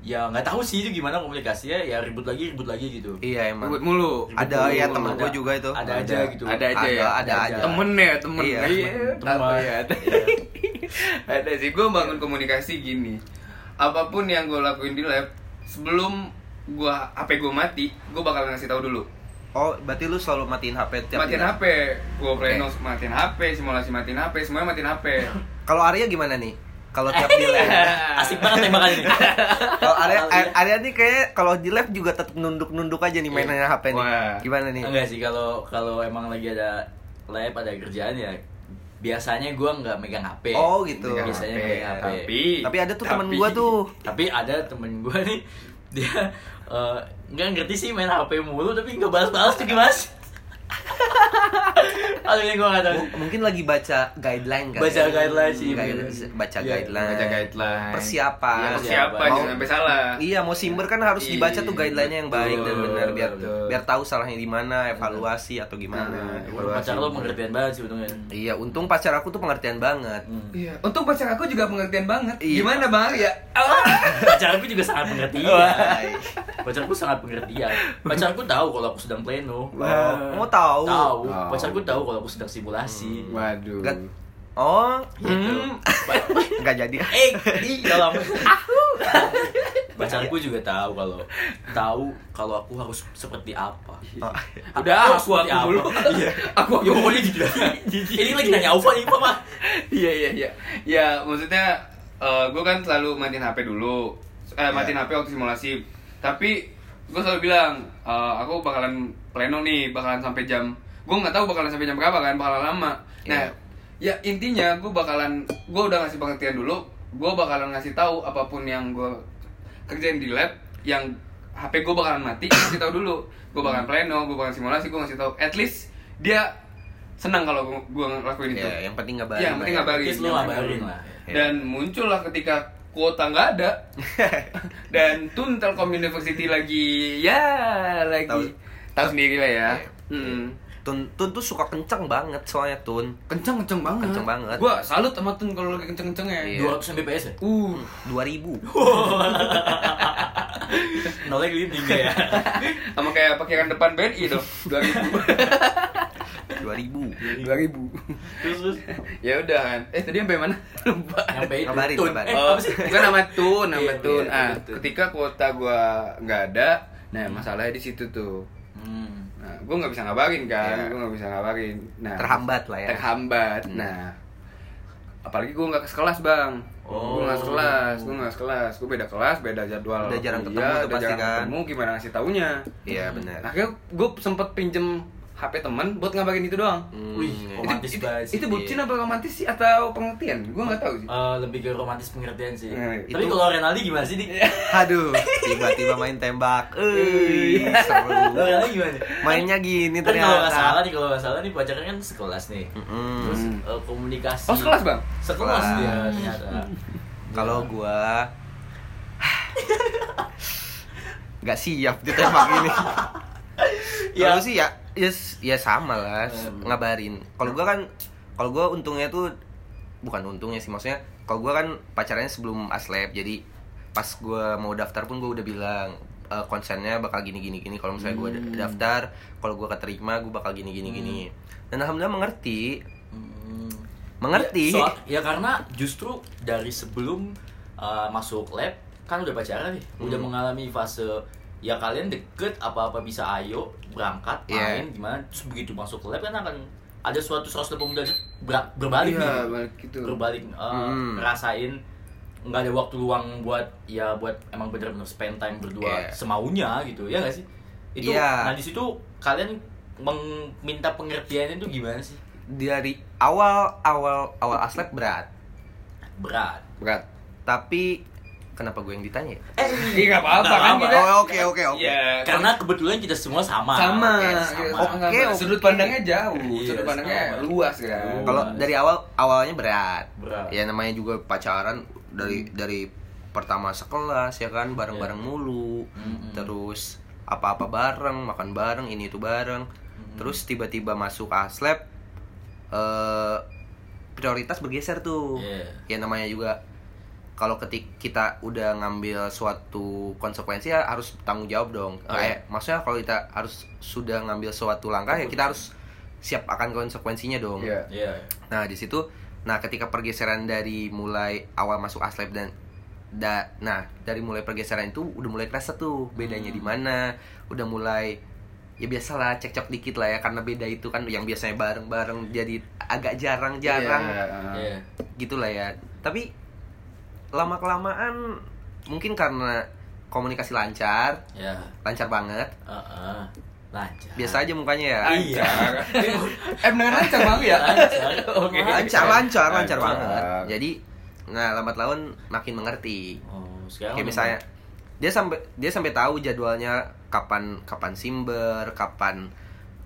Speaker 3: ya nggak tahu sih itu gimana komunikasinya ya ribut lagi ribut lagi gitu.
Speaker 4: Iya emang.
Speaker 5: Ribut mulu.
Speaker 4: Ada
Speaker 3: Ribut
Speaker 4: ya
Speaker 3: mulu,
Speaker 4: temen
Speaker 3: ada-
Speaker 4: gue juga itu.
Speaker 3: ada aja gitu.
Speaker 5: Ada aja ya.
Speaker 4: Ada, ada aja.
Speaker 5: temen ya temen.
Speaker 4: Iya,
Speaker 5: iya.
Speaker 3: Temen.
Speaker 5: tahu ya? Ada
Speaker 3: Iya.
Speaker 5: ada sih gue bangun komunikasi gini. Apa pun yang gue lakuin di lab sebelum gue HP gue mati gue bakal ngasih tahu dulu.
Speaker 4: Oh, berarti lu selalu matiin HP tiap
Speaker 5: matiin HP gue pleno matiin HP simulasi matiin HP semuanya matiin HP
Speaker 4: Kalau Arya gimana nih? Kalau tiap di lab.
Speaker 3: asik banget tembakan ini
Speaker 4: Kalau Arya Ar- Arya nih kayak kalau di lab juga tetap nunduk-nunduk aja nih mainannya HP nih.
Speaker 5: Wah.
Speaker 4: Gimana nih?
Speaker 3: enggak sih kalau kalau emang lagi ada lab ada kerjaan ya biasanya gua nggak megang HP
Speaker 4: Oh, gitu.
Speaker 5: Megang
Speaker 3: biasanya
Speaker 5: HP.
Speaker 3: megang HP
Speaker 5: tapi
Speaker 4: Tapi ada tuh temen
Speaker 5: tapi-
Speaker 4: gua tuh.
Speaker 3: tapi ada temen gua nih dia eh, nggak ngerti sih main HP mulu tapi nggak balas-balas tuh mas Aduh ini gua tahu
Speaker 4: mungkin lagi baca guideline kan?
Speaker 3: Baca guideline sih,
Speaker 4: Guide-
Speaker 3: bener.
Speaker 4: baca
Speaker 3: Iya,
Speaker 4: guideline.
Speaker 5: baca guideline
Speaker 4: Persiapan.
Speaker 5: Iya, persiapan jangan sampai salah
Speaker 4: Iya, mau simber kan harus dibaca tuh
Speaker 5: Iya,
Speaker 4: guideline-nya yang baik dan benar biar
Speaker 5: betul.
Speaker 4: biar tahu salahnya di mana, evaluasi atau gimana.
Speaker 5: Nah,
Speaker 3: Waduh, pacar lo pengertian banget sih untungnya
Speaker 4: Iya, untung pacar aku tuh pengertian banget.
Speaker 3: Hmm.
Speaker 5: Iya, untuk pacar aku juga pengertian banget.
Speaker 4: Iya.
Speaker 5: Gimana bang? Ya,
Speaker 3: pacarku juga sangat pengertian
Speaker 4: Hai.
Speaker 3: pacarku sangat pengertian pacarku tahu kalau aku sedang pleno
Speaker 4: Oh, mau tahu?
Speaker 3: Tahu
Speaker 5: Oh.
Speaker 3: pacarku tahu kalau aku sedang simulasi
Speaker 5: waduh.
Speaker 4: Gak- Oh,
Speaker 3: gitu
Speaker 4: nggak jadi.
Speaker 3: eh di dalam pacarku juga tahu kalau tahu kalau aku harus seperti apa
Speaker 4: Oh.
Speaker 5: Udah, aku aku
Speaker 3: seperti apa?
Speaker 5: dulu.
Speaker 3: Iya.
Speaker 5: aku aku
Speaker 3: ya pokoknya gitu ini lagi nanya Alfa nih Pak
Speaker 5: Iya iya iya. Ya maksudnya gue kan selalu matiin HP dulu. Eh matiin HP waktu simulasi. Tapi gue selalu bilang eh, aku bakalan pleno nih, bakalan sampai jam. Gue nggak tahu bakalan sampai jam berapa kan, bakalan lama. Nah, ya intinya gue bakalan, gue udah ngasih pengertian dulu. Gue bakalan ngasih tahu apa pun yang gue kerjain di lab, yang HP gue bakalan mati, gue kasih tahu dulu. Gue bakalan pleno, gue bakalan simulasi, gue ngasih tahu. At least dia senang kalau gua, gua ngelakuin itu
Speaker 4: Ya, yang penting ngabarin.
Speaker 5: Iya, yang penting
Speaker 4: ya.
Speaker 5: ngabarin.
Speaker 3: Least lu ngabarin lah
Speaker 4: Iya.
Speaker 5: dan muncullah ketika kuota nggak ada dan Tun Telkom University lagi ya lagi
Speaker 4: tahu
Speaker 5: sendiri lah ya
Speaker 4: Iya.
Speaker 5: Hmm.
Speaker 4: Tun, Tun tuh suka kenceng banget soalnya Tun.
Speaker 5: kenceng kenceng banget
Speaker 4: Kenceng banget.
Speaker 5: gua salut sama Tun kalau lagi kenceng kencengnya
Speaker 4: Iya.
Speaker 3: 200 Mbps ya?
Speaker 5: uh
Speaker 4: 2000.
Speaker 3: Nolnya gelinding ya.
Speaker 5: sama kayak pakiran depan BNI dong dua ribu
Speaker 4: 2000.
Speaker 5: dua ribu
Speaker 3: Terus terus
Speaker 5: ya udah kan eh tadi sampai mana lupa
Speaker 3: itu.
Speaker 4: Ngabarin,
Speaker 3: Tun.
Speaker 4: ngabarin.
Speaker 3: Eh,
Speaker 5: oh
Speaker 3: apa sih?
Speaker 5: bukan nama Tun nama
Speaker 3: Iya,
Speaker 5: Tun
Speaker 3: iya,
Speaker 5: ah ketika kuota gua nggak ada nah masalahnya di situ tuh
Speaker 3: Hmm.
Speaker 5: Nah, gue nggak bisa ngabarin kan,
Speaker 4: Iya.
Speaker 5: gue nggak bisa ngabarin. Nah,
Speaker 4: Terhambat lah ya.
Speaker 5: Terhambat.
Speaker 4: Hmm.
Speaker 5: Nah, apalagi gue nggak ke kelas bang.
Speaker 3: Oh.
Speaker 5: Gue nggak kelas, gue nggak kelas, gue beda kelas, beda jadwal.
Speaker 4: Udah jarang
Speaker 5: kuliah,
Speaker 4: ketemu tuh
Speaker 5: udah
Speaker 4: pasti
Speaker 5: jarang
Speaker 4: kan.
Speaker 5: Ketemu gimana ngasih taunya?
Speaker 4: Iya benar.
Speaker 5: Akhirnya gue sempet pinjem HP temen buat ngabarin itu doang.
Speaker 4: Hmm,
Speaker 3: Wih,
Speaker 4: iya.
Speaker 3: romantis
Speaker 5: itu,
Speaker 3: banget sih.
Speaker 5: itu bucin apa romantis sih atau pengertian? Gue nggak tahu sih.
Speaker 3: Eh, lebih ke romantis pengertian sih.
Speaker 5: Nah,
Speaker 3: Tapi
Speaker 4: itu-
Speaker 3: kalau Renaldi gimana sih, Dik?
Speaker 4: Aduh, tiba-tiba main tembak. Eh, seru.
Speaker 3: Renaldi gimana?
Speaker 4: Mainnya gini
Speaker 3: Kan kalau nggak salah
Speaker 4: ternyata.
Speaker 3: nih, kalau nggak salah nih pacarnya kan sekelas nih.
Speaker 4: Mm-mm.
Speaker 3: Terus eh, komunikasi.
Speaker 5: Oh sekelas bang?
Speaker 3: Sekelas
Speaker 4: Sekelas.
Speaker 3: dia ternyata.
Speaker 4: Kalau gua nggak siap ditembak ini.
Speaker 3: Ya.
Speaker 4: Kalau sih ya, ya, ya sama lah
Speaker 3: Hmm.
Speaker 4: ngabarin. Kalau gua kan, kalau gua untungnya tuh bukan untungnya sih maksudnya. Kalau gua kan pacarannya sebelum aslep, jadi pas gua mau daftar pun gua udah bilang eh, konsennya bakal gini gini gini. Kalau misalnya gua
Speaker 3: Hmm.
Speaker 4: daftar, kalau gua keterima, gua bakal gini gini gini. Dan alhamdulillah mengerti,
Speaker 3: Hmm.
Speaker 4: mengerti.
Speaker 3: Ya, soal- ya karena justru dari sebelum uh, masuk lab kan udah pacaran nih, udah
Speaker 4: Hmm.
Speaker 3: mengalami fase ya kalian deket apa-apa bisa ayo berangkat
Speaker 4: Iya.
Speaker 3: main gimana terus begitu masuk lab kan akan ada suatu 180 derajat ber- berbalik
Speaker 5: Iya,
Speaker 3: nih.
Speaker 5: balik gitu.
Speaker 3: berbalik uh,
Speaker 4: Hmm.
Speaker 3: ngerasain nggak ada waktu luang buat ya buat emang bener-bener spend time berdua
Speaker 4: Iya.
Speaker 3: semaunya gitu ya nggak sih itu
Speaker 4: Iya.
Speaker 3: nah di situ kalian meminta pengertiannya itu gimana sih
Speaker 4: Dari awal awal awal aslep berat,
Speaker 3: berat
Speaker 5: Berat.
Speaker 4: tapi kenapa gue yang ditanya? ya?
Speaker 3: eh
Speaker 5: Iya nggak apa-apa kan kita.
Speaker 4: Oh, oke, oke, oke.
Speaker 5: Iya,
Speaker 3: karena kebetulan kita semua sama
Speaker 5: sama,
Speaker 3: Oke,
Speaker 5: Iya, sudut pandangnya jauh,
Speaker 3: Iya,
Speaker 5: sudut pandangnya
Speaker 3: sama.
Speaker 5: luas kan.
Speaker 4: Kalau dari awal awalnya berat.
Speaker 3: Berat.
Speaker 4: Ya namanya juga pacaran dari dari pertama sekelas ya kan bareng-bareng
Speaker 3: Iya.
Speaker 4: mulu.
Speaker 3: Mm-mm.
Speaker 4: Terus apa-apa bareng, makan bareng, ini itu bareng. Terus tiba-tiba masuk aslep eh prioritas bergeser tuh.
Speaker 3: Iya.
Speaker 4: Ya namanya juga kalau ketik kita udah ngambil suatu konsekuensi ya harus tanggung jawab dong.
Speaker 3: Iya.
Speaker 4: Eh, maksudnya kalau kita harus sudah ngambil suatu langkah ya kita harus siap akan konsekuensinya dong.
Speaker 5: Iya.
Speaker 3: Iya.
Speaker 4: Nah, di situ nah ketika pergeseran dari mulai awal masuk aslep dan da, nah dari mulai pergeseran itu udah mulai kerasa tuh bedanya
Speaker 3: Hmm.
Speaker 4: di mana, udah mulai ya biasalah cekcok dikit lah ya karena beda itu kan yang biasanya bareng-bareng jadi agak jarang-jarang
Speaker 5: Iya.
Speaker 3: Iya.
Speaker 4: gitulah ya. Tapi lama kelamaan mungkin karena komunikasi lancar,
Speaker 3: Ya.
Speaker 4: lancar banget.
Speaker 3: Heeh. Lancar.
Speaker 4: Biasa aja mukanya ya.
Speaker 3: Iya.
Speaker 5: eh beneran lancar bang ya?
Speaker 3: Lancar.
Speaker 5: Oke.
Speaker 4: lancar lancar lancar
Speaker 5: Lancar.
Speaker 4: banget jadi nah lambat laun makin mengerti
Speaker 3: Oh, sekarang
Speaker 4: kayak misalnya dia sampai dia sampai tahu jadwalnya kapan kapan simber kapan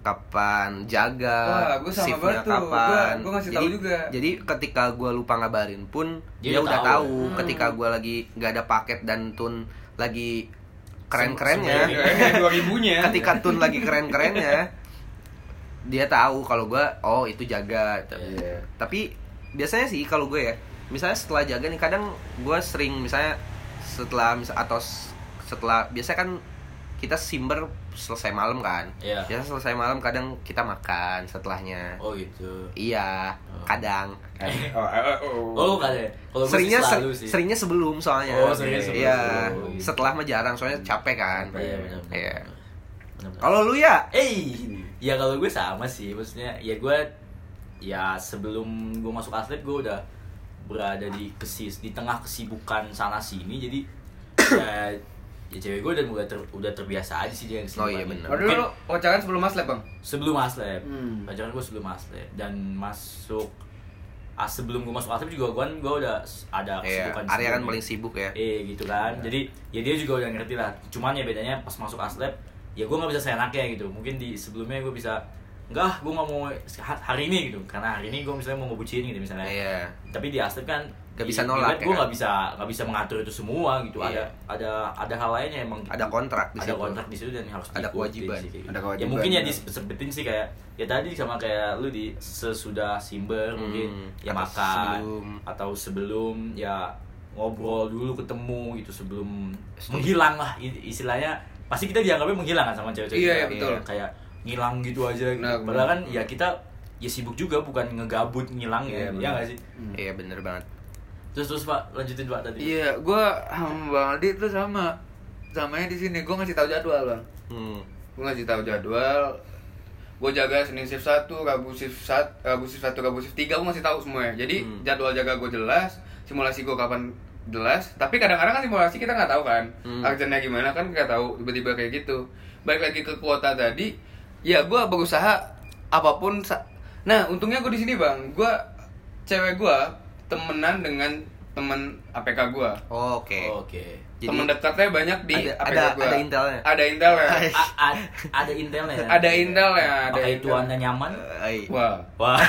Speaker 4: kapan jaga
Speaker 5: Wah, gua sama
Speaker 4: shiftnya
Speaker 5: tuh.
Speaker 4: kapan
Speaker 5: Gua- gua ngasih tahu
Speaker 4: jadi,
Speaker 5: juga.
Speaker 4: jadi ketika gue lupa ngabarin pun
Speaker 3: Dia
Speaker 4: dia,
Speaker 3: udah
Speaker 4: udah
Speaker 3: tahu.
Speaker 4: tahu,
Speaker 5: Hmm.
Speaker 4: ketika gue lagi nggak ada paket dan tun lagi keren kerennya
Speaker 3: Sem-
Speaker 5: Dua ribunya.
Speaker 4: ketika tun lagi keren kerennya dia tahu kalau gue oh itu jaga
Speaker 5: Iya.
Speaker 4: tapi biasanya sih kalau gue ya misalnya setelah jaga nih kadang gue sering misalnya setelah misal atau setelah biasa kan kita simber selesai malam kan
Speaker 3: Iya.
Speaker 4: biasa selesai malam kadang kita makan setelahnya
Speaker 3: Oh gitu.
Speaker 4: iya
Speaker 3: Oh.
Speaker 4: kadang
Speaker 5: Oh, oh, oh.
Speaker 3: Oh, kan ya. Kalau gue
Speaker 4: seringnya ser-
Speaker 3: sih.
Speaker 4: seringnya sebelum soalnya
Speaker 3: Oh, seringnya sebelum.
Speaker 4: iya
Speaker 3: Oh, gitu.
Speaker 4: setelah mah jarang soalnya capek kan
Speaker 3: Iya, benar. benar,
Speaker 4: Iya. kalau lu ya
Speaker 3: Eh, ya kalau gue sama sih, maksudnya ya gue ya sebelum gue masuk atlet gue udah berada di kesis di tengah kesibukan sana sini jadi ya ya cewek gue udah mulai ter- udah terbiasa aja sih dia yang
Speaker 4: Oh, iya, benar.
Speaker 3: ini.
Speaker 5: Oh, dulu
Speaker 3: Mungkin
Speaker 5: lu pacaran sebelum mas lab bang?
Speaker 3: sebelum aslep
Speaker 5: Hmm.
Speaker 3: pacaran gue sebelum aslep dan masuk ah, sebelum gue masuk aslep juga gue kan gue udah ada
Speaker 4: Iya,
Speaker 3: kesibukan
Speaker 4: Arya kan paling sibuk ya
Speaker 3: eh gitu kan jadi ya dia juga udah ngerti lah cuman ya bedanya pas masuk aslep ya gue nggak bisa seenaknya gitu mungkin di sebelumnya gue bisa enggak gue nggak mau ha- hari ini gitu karena hari ini gue misalnya mau ngebucin gitu misalnya
Speaker 4: Iya.
Speaker 3: tapi di Aslep kan
Speaker 4: Gak bisa nolak, ya
Speaker 3: gue
Speaker 4: kan?
Speaker 3: nggak bisa nggak bisa mengatur itu semua gitu
Speaker 4: Iya.
Speaker 3: ada ada ada hal lainnya emang
Speaker 4: Ada kontrak di
Speaker 3: ada
Speaker 4: situ.
Speaker 3: kontrak di situ dan harus
Speaker 4: Ada kewajiban.
Speaker 3: sih,
Speaker 5: Ada
Speaker 3: gitu.
Speaker 5: kewajiban,
Speaker 3: ya mungkin ya
Speaker 5: ya.
Speaker 3: disebutin sih kayak ya tadi sama kayak lu di sesudah simber mungkin ya
Speaker 4: atau
Speaker 3: makan
Speaker 4: sebelum.
Speaker 3: atau sebelum ya ngobrol dulu ketemu gitu sebelum menghilang lah istilahnya pasti kita dianggapnya menghilang kan sama cewek-cewek
Speaker 5: Iya, iya, betul.
Speaker 3: kayak ngilang gitu aja gitu.
Speaker 5: Nah,
Speaker 3: padahal kan ya kita ya sibuk juga bukan ngegabut ngilang
Speaker 5: Iya,
Speaker 3: ya ya nggak sih
Speaker 4: Iya bener banget.
Speaker 3: terus terus pak lanjutin pak tadi
Speaker 5: Iya, gue sama Bang Aldi tuh sama samanya di sini. Gue ngasih tahu jadwal bang.
Speaker 4: Hmm.
Speaker 5: Gue ngasih tahu jadwal. Gue jaga Senin shift 1, Rabu shift 1, Rabu shift 1, Rabu shift 3 gue ngasih tahu semuanya. Jadi
Speaker 4: Hmm.
Speaker 5: jadwal jaga gue jelas, simulasi gue kapan jelas. Tapi kadang-kadang kan simulasi kita nggak tahu kan,
Speaker 4: Hmm.
Speaker 5: artinya gimana kan nggak tahu tiba-tiba kayak gitu. Balik lagi ke kuota tadi, ya gue berusaha apa pun. sa- nah untungnya gue di sini bang, gue cewek gue temenan dengan temen APK gue.
Speaker 4: Oh, Oke.
Speaker 3: oke
Speaker 4: Jadi-
Speaker 5: temen dekatnya banyak di
Speaker 4: Ada-
Speaker 5: APK
Speaker 4: ada-
Speaker 5: gua.
Speaker 4: ada intelnya?
Speaker 5: Ada intelnya.
Speaker 3: A- a- ada intelnya ya?
Speaker 5: Ada intelnya, ada
Speaker 3: pakai
Speaker 5: intel.
Speaker 3: itu anda nyaman
Speaker 5: Wah.
Speaker 3: wah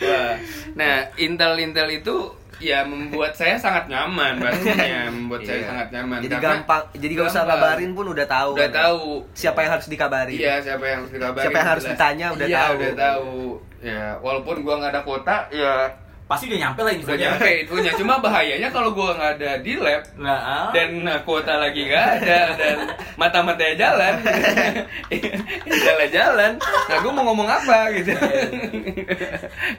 Speaker 5: Wah. Nah, intel-intel itu ya membuat saya sangat nyaman pastinya, membuat saya
Speaker 4: Iya.
Speaker 5: sangat nyaman.
Speaker 4: Jadi
Speaker 5: Karena
Speaker 4: gampang, jadi gak usah
Speaker 5: gampang.
Speaker 4: kabarin pun udah tahu.
Speaker 5: Udah
Speaker 4: kan?
Speaker 5: tahu.
Speaker 4: Siapa yang harus dikabari?
Speaker 5: Iya, siapa yang harus dikabarin.
Speaker 4: Siapa yang harus
Speaker 5: jelas.
Speaker 4: ditanya, udah
Speaker 5: iya,
Speaker 4: tahu.
Speaker 5: udah tahu. Ya, walaupun gua nggak ada kuota, ya
Speaker 3: pasti udah nyampe lah
Speaker 5: udah
Speaker 3: infonya
Speaker 5: nyampe infonya. Cuma bahayanya kalau gua nggak ada di lab,
Speaker 3: nah. ah.
Speaker 5: dan nah, kuota lagi nggak ada dan mata-matanya jalan. Jalan-jalan. Nah gue mau ngomong apa gitu.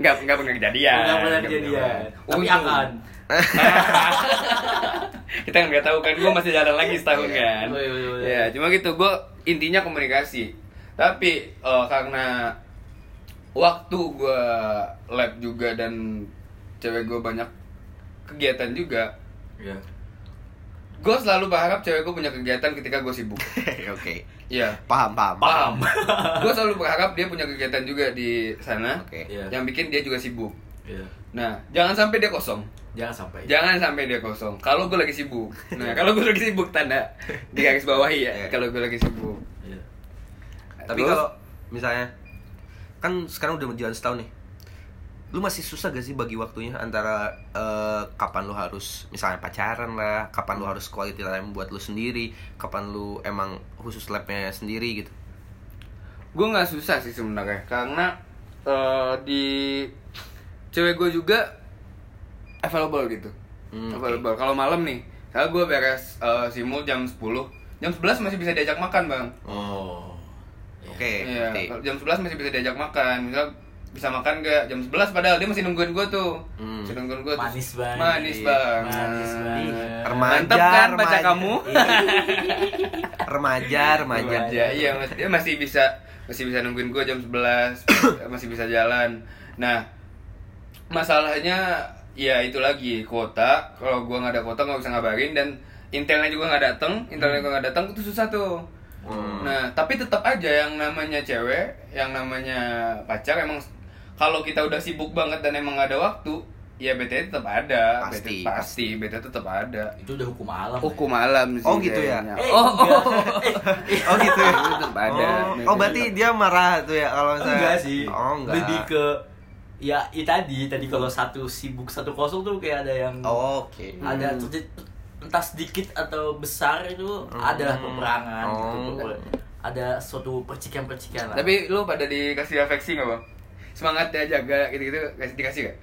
Speaker 5: Nggak nggak pernah kejadian.
Speaker 3: Nggak pernah kejadian. Tapi akan.
Speaker 5: Kita nggak tahu kan gue masih jalan lagi setahun kan.
Speaker 3: Iya, iya, iya.
Speaker 5: ya cuma gitu gue intinya komunikasi. Tapi eh, karena waktu gue lab juga dan cewek gue banyak kegiatan juga
Speaker 3: ya
Speaker 5: gue selalu berharap cewek gue punya kegiatan ketika gue sibuk
Speaker 4: Oke.
Speaker 5: Iya.
Speaker 4: Paham, paham.
Speaker 5: paham gue selalu berharap dia punya kegiatan juga di sana
Speaker 4: Oke.
Speaker 3: Iya.
Speaker 5: yang bikin dia juga sibuk
Speaker 3: Iya.
Speaker 5: nah jangan sampai dia kosong
Speaker 3: jangan sampai
Speaker 5: jangan sampai dia kosong kalau gue lagi sibuk nah kalau gue lagi sibuk tanda di garis bawahi ya
Speaker 4: Iya.
Speaker 5: kalau gue lagi sibuk
Speaker 3: Iya.
Speaker 4: Tapi kalau misalnya kan sekarang udah berjalan setahun nih. Lu masih susah gak sih bagi waktunya antara eh, kapan lu harus misalnya pacaran lah, kapan lu harus quality time buat lu sendiri, kapan lu emang khusus labnya sendiri gitu.
Speaker 5: gue nggak susah sih sebenarnya karena eh, di cewek gue juga available gitu
Speaker 4: Hmm,
Speaker 5: available kalau malam nih kalau gue beres eh, simul jam 10 jam 11 masih bisa diajak makan bang
Speaker 3: oh
Speaker 4: Oke, ngerti.
Speaker 5: kalau jam 11 masih bisa diajak makan. Misal bisa makan gak jam 11 padahal dia masih nungguin gue tuh.
Speaker 4: Hmm.
Speaker 5: Masih nungguin gue.
Speaker 3: Manis banget.
Speaker 5: Manis banget.
Speaker 3: Manis banget.
Speaker 4: Ih, remaja,
Speaker 5: Mantap kan baca
Speaker 4: remaja.
Speaker 5: kamu?
Speaker 4: Remaja, remaja.
Speaker 5: Remaja, iya mas- dia masih bisa masih bisa nungguin gue jam 11 masih bisa jalan. Nah, masalahnya ya itu lagi kuota. Kalau gue nggak ada kuota nggak bisa ngabarin dan intelnya juga nggak datang, intelnya juga nggak datang itu susah tuh.
Speaker 4: Hmm.
Speaker 5: Nah, tapi tetap aja yang namanya cewek, yang namanya pacar emang kalau kita udah sibuk banget dan emang nggak ada waktu, ya BT tetap ada.
Speaker 4: Pasti,
Speaker 5: BT, pasti, BT tetap ada.
Speaker 3: itu udah hukum alam
Speaker 5: Hukum alam sih.
Speaker 4: Oh, gitu ya?
Speaker 5: kayaknya.
Speaker 3: Eh,
Speaker 5: Oh, oh,
Speaker 4: Oh gitu ya.
Speaker 5: Tetap ada.
Speaker 4: Oh, oh berarti dia marah tuh ya kalau
Speaker 3: ya?
Speaker 4: saya.
Speaker 3: enggak sih
Speaker 4: Oh, enggak.
Speaker 3: lebih ke ya, ya tadi tadi kalau satu sibuk satu kosong tuh kayak ada yang
Speaker 4: Oh, Oke.
Speaker 3: ada
Speaker 5: Hmm.
Speaker 3: terjadi entah sedikit atau besar itu
Speaker 4: Hmm.
Speaker 3: ada peperangan
Speaker 4: Oh.
Speaker 3: gitu ada suatu percikan-percikan lah
Speaker 5: Tapi lu pada dikasih afeksi nggak bang? Semangat ya jaga gitu-gitu, kasih dikasih gak?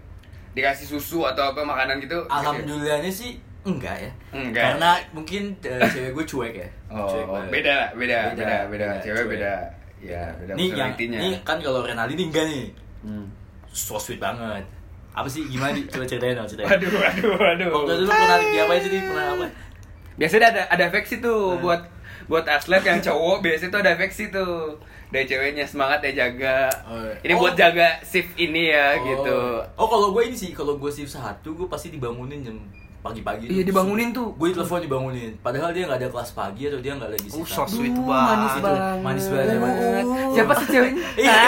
Speaker 5: Dikasih susu atau apa makanan gitu?
Speaker 3: alhamdulillahnya sih enggak ya
Speaker 5: Enggak.
Speaker 3: karena mungkin eh, cewek gue cuek ya
Speaker 5: Oh,
Speaker 3: Cuek banget.
Speaker 5: beda, lah, beda, beda, beda,
Speaker 3: beda,
Speaker 5: Cewek
Speaker 3: cuek.
Speaker 5: beda. Ya, beda
Speaker 3: nih yang
Speaker 5: personality-nya.
Speaker 3: nih kan kalau Renaldi ini enggak nih
Speaker 5: Hmm.
Speaker 3: so sweet banget apa sih gimana di coba ceritain dong ceritain
Speaker 5: Aduh, aduh, aduh.
Speaker 3: waktu itu lu pernah diapain sih pernah apa
Speaker 5: Biasanya ada ada afeksi tuh
Speaker 3: Hmm.
Speaker 5: buat buat atlet yang cowok biasanya tuh ada afeksi tuh dari ceweknya semangat ya jaga.
Speaker 3: Oh.
Speaker 5: Ini
Speaker 3: Oh.
Speaker 5: buat jaga shift ini ya
Speaker 3: Oh.
Speaker 5: gitu.
Speaker 3: oh kalau gue ini sih kalau gue shift satu gue pasti dibangunin jam pagi-pagi
Speaker 5: Iya, dibangunin tuh.
Speaker 3: gue telepon dibangunin padahal dia nggak ada kelas pagi atau dia nggak lagi
Speaker 4: Oh,
Speaker 3: shift
Speaker 4: so
Speaker 3: satu.
Speaker 4: sweet
Speaker 5: Duh,
Speaker 4: banget.
Speaker 5: manis banget.
Speaker 3: Manis banget, manis.
Speaker 5: Siapa sih ceweknya?
Speaker 3: Iya.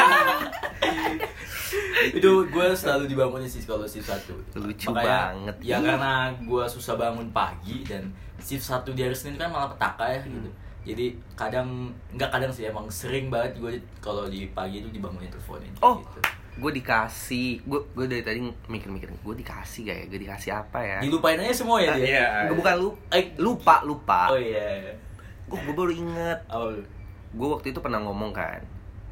Speaker 3: itu gue selalu dibangunin sih kalau shift satu
Speaker 4: Lucu
Speaker 3: Makanya,
Speaker 4: banget.
Speaker 3: ya karena gue susah bangun pagi dan shift satu di hari Senin kan malah petaka ya gitu jadi kadang nggak kadang sih emang sering banget gue kalau di pagi itu dibangunin teleponin
Speaker 4: Oh,
Speaker 3: gitu.
Speaker 4: gue dikasih, gue gue dari tadi mikir-mikir, gue dikasih gak ya, gue dikasih apa ya?
Speaker 3: dilupain aja semua ya dia
Speaker 5: Iya.
Speaker 4: Gue bukan lu,
Speaker 3: Eh,
Speaker 4: lupa lupa.
Speaker 3: oh iya
Speaker 4: Gue gue baru inget,
Speaker 3: oh
Speaker 4: gue waktu itu pernah ngomong kan,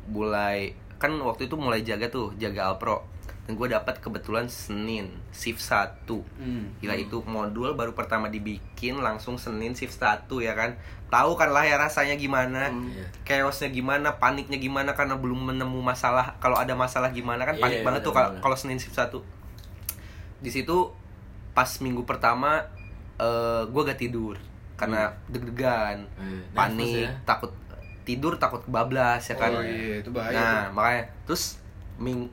Speaker 4: mulai kan waktu itu mulai jaga tuh, jaga Alpro, dan gue dapat kebetulan Senin shift 1
Speaker 5: Hmm.
Speaker 4: Gila itu modul baru pertama dibikin langsung Senin shift 1 ya kan Tahu kan lah ya rasanya gimana
Speaker 5: Hmm.
Speaker 3: Iya.
Speaker 4: Chaosnya gimana, paniknya gimana karena belum menemu masalah Kalau ada masalah gimana kan panik
Speaker 3: Iya,
Speaker 4: banget tuh
Speaker 3: bener-bener.
Speaker 4: kalau kalau Senin shift 1 Di situ pas minggu pertama eh gue gak tidur Karena deg-degan,
Speaker 3: Eh,
Speaker 4: panik,
Speaker 3: ya.
Speaker 4: takut tidur takut kebablas ya kan
Speaker 5: Oh iya, itu bahaya.
Speaker 4: Nah, makanya terus ming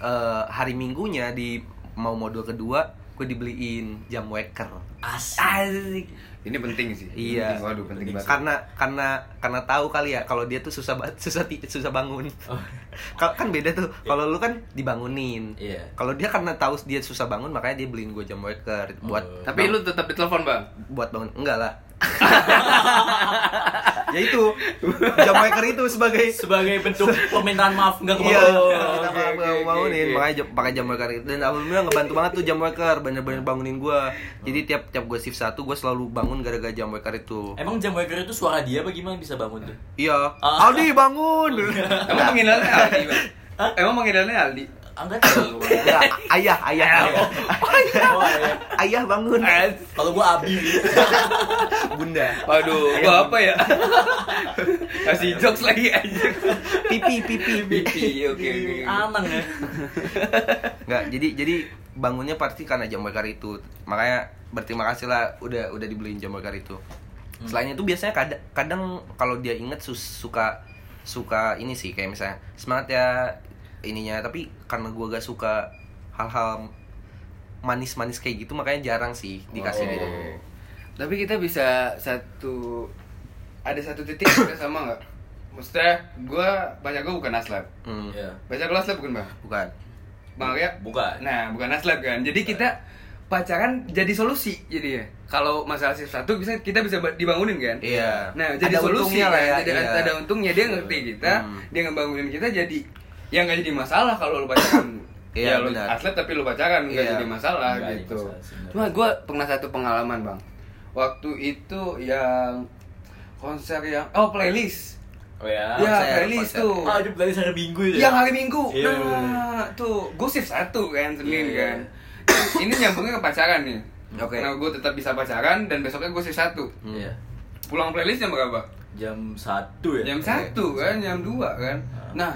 Speaker 4: eh, hari Minggunya di mau modul kedua gue dibeliin jam waker.
Speaker 3: asik
Speaker 4: Asik.
Speaker 5: Ini penting sih.
Speaker 4: Iya.
Speaker 5: Penting, Waduh, penting banget.
Speaker 4: Karena karena karena tahu kali ya kalau dia tuh susah banget susah susah bangun.
Speaker 3: Oh.
Speaker 4: Kan beda tuh. Kalau lu kan dibangunin.
Speaker 3: Iya.
Speaker 4: Kalau dia karena tahu dia susah bangun makanya dia beliin gue jam waker buat
Speaker 3: Oh.
Speaker 5: Tapi lu tetap ditelepon, Bang.
Speaker 4: buat bangun enggak lah. ya itu jam waker itu sebagai
Speaker 3: sebagai bentuk permintaan maaf nggak
Speaker 4: Iya,
Speaker 3: ke
Speaker 4: bawah
Speaker 5: kita
Speaker 4: mau
Speaker 5: oke, oke,
Speaker 4: bangunin,
Speaker 5: oke.
Speaker 4: makanya pakai jam waker itu dan alhamdulillah ngebantu banget tuh jam waker, bener-bener bangunin gua. Jadi tiap tiap gue shift satu gue selalu bangun gara-gara jam waker itu.
Speaker 3: emang jam waker itu suara dia apa gimana bisa bangun tuh
Speaker 4: Iya,
Speaker 3: Ah.
Speaker 4: Aldi bangun.
Speaker 5: Emang panggilannya Aldi, Bang? Emang panggilannya Aldi?
Speaker 3: Gua
Speaker 4: Enggak, ayah, ayah, ayah,
Speaker 3: Oh, iya.
Speaker 4: ayah bangun.
Speaker 3: kalau gua abi
Speaker 4: Bunda.
Speaker 5: Waduh, gua apa ya? Kasih jokes lagi aja.
Speaker 4: Pipi, pipi,
Speaker 5: Pipi, oke oke.
Speaker 3: anang ya
Speaker 4: Enggak, jadi jadi bangunnya pasti karena jam waker itu. Makanya berterima kasih lah udah udah dibeliin jam waker itu. Selain itu biasanya kadang, kadang kalau dia inget sus- suka suka ini sih kayak misalnya semangat ya ininya tapi karena gua gak suka hal-hal manis-manis kayak gitu makanya jarang sih dikasih
Speaker 3: Oh.
Speaker 4: gitu.
Speaker 5: Tapi kita bisa satu ada satu titik kita sama nggak? Maksudnya, gua baca gua bukan aslab.
Speaker 4: Hmm,
Speaker 3: Iya.
Speaker 5: Baca gua aslab bukan bang?
Speaker 4: bukan.
Speaker 5: Bang Arya?
Speaker 3: Bukan.
Speaker 5: Nah, bukan aslab kan. Jadi kita pacaran jadi solusi jadi ya. Kalau masalah shift satu bisa kita bisa ba- dibangunin kan?
Speaker 4: Iya.
Speaker 5: Nah, jadi
Speaker 4: Ada
Speaker 5: solusi
Speaker 4: untungnya lah ya,
Speaker 5: Jadi
Speaker 4: iya.
Speaker 5: ada untungnya dia ngerti kita,
Speaker 4: Hmm.
Speaker 5: dia ngebangunin kita jadi yang nggak jadi masalah kalau lu pacaran.
Speaker 4: Iya,
Speaker 5: ya lu
Speaker 4: benar.
Speaker 5: atlet tapi lu pacaran nggak
Speaker 4: Iya.
Speaker 5: jadi masalah
Speaker 3: jadi
Speaker 5: gitu.
Speaker 3: masalah.
Speaker 5: Cuma gue pernah satu pengalaman bang. Waktu itu yang konser yang oh playlist.
Speaker 3: oh ya
Speaker 5: ya
Speaker 4: konser,
Speaker 5: playlist
Speaker 4: konser.
Speaker 5: tuh.
Speaker 3: ah itu dari hari minggu ya
Speaker 5: Yang hari Minggu.
Speaker 3: Iya,
Speaker 5: nah, tuh gue shift satu kan Senin
Speaker 3: Iya, iya.
Speaker 5: kan. Ini nyambungnya ke pacaran nih.
Speaker 4: Oke.
Speaker 5: Nah, gue tetap bisa pacaran dan besoknya gue shift satu.
Speaker 4: Hmm.
Speaker 3: Iya.
Speaker 5: Pulang playlist jam berapa?
Speaker 3: jam satu ya
Speaker 5: Jam satu kan, jam dua kan. Nah,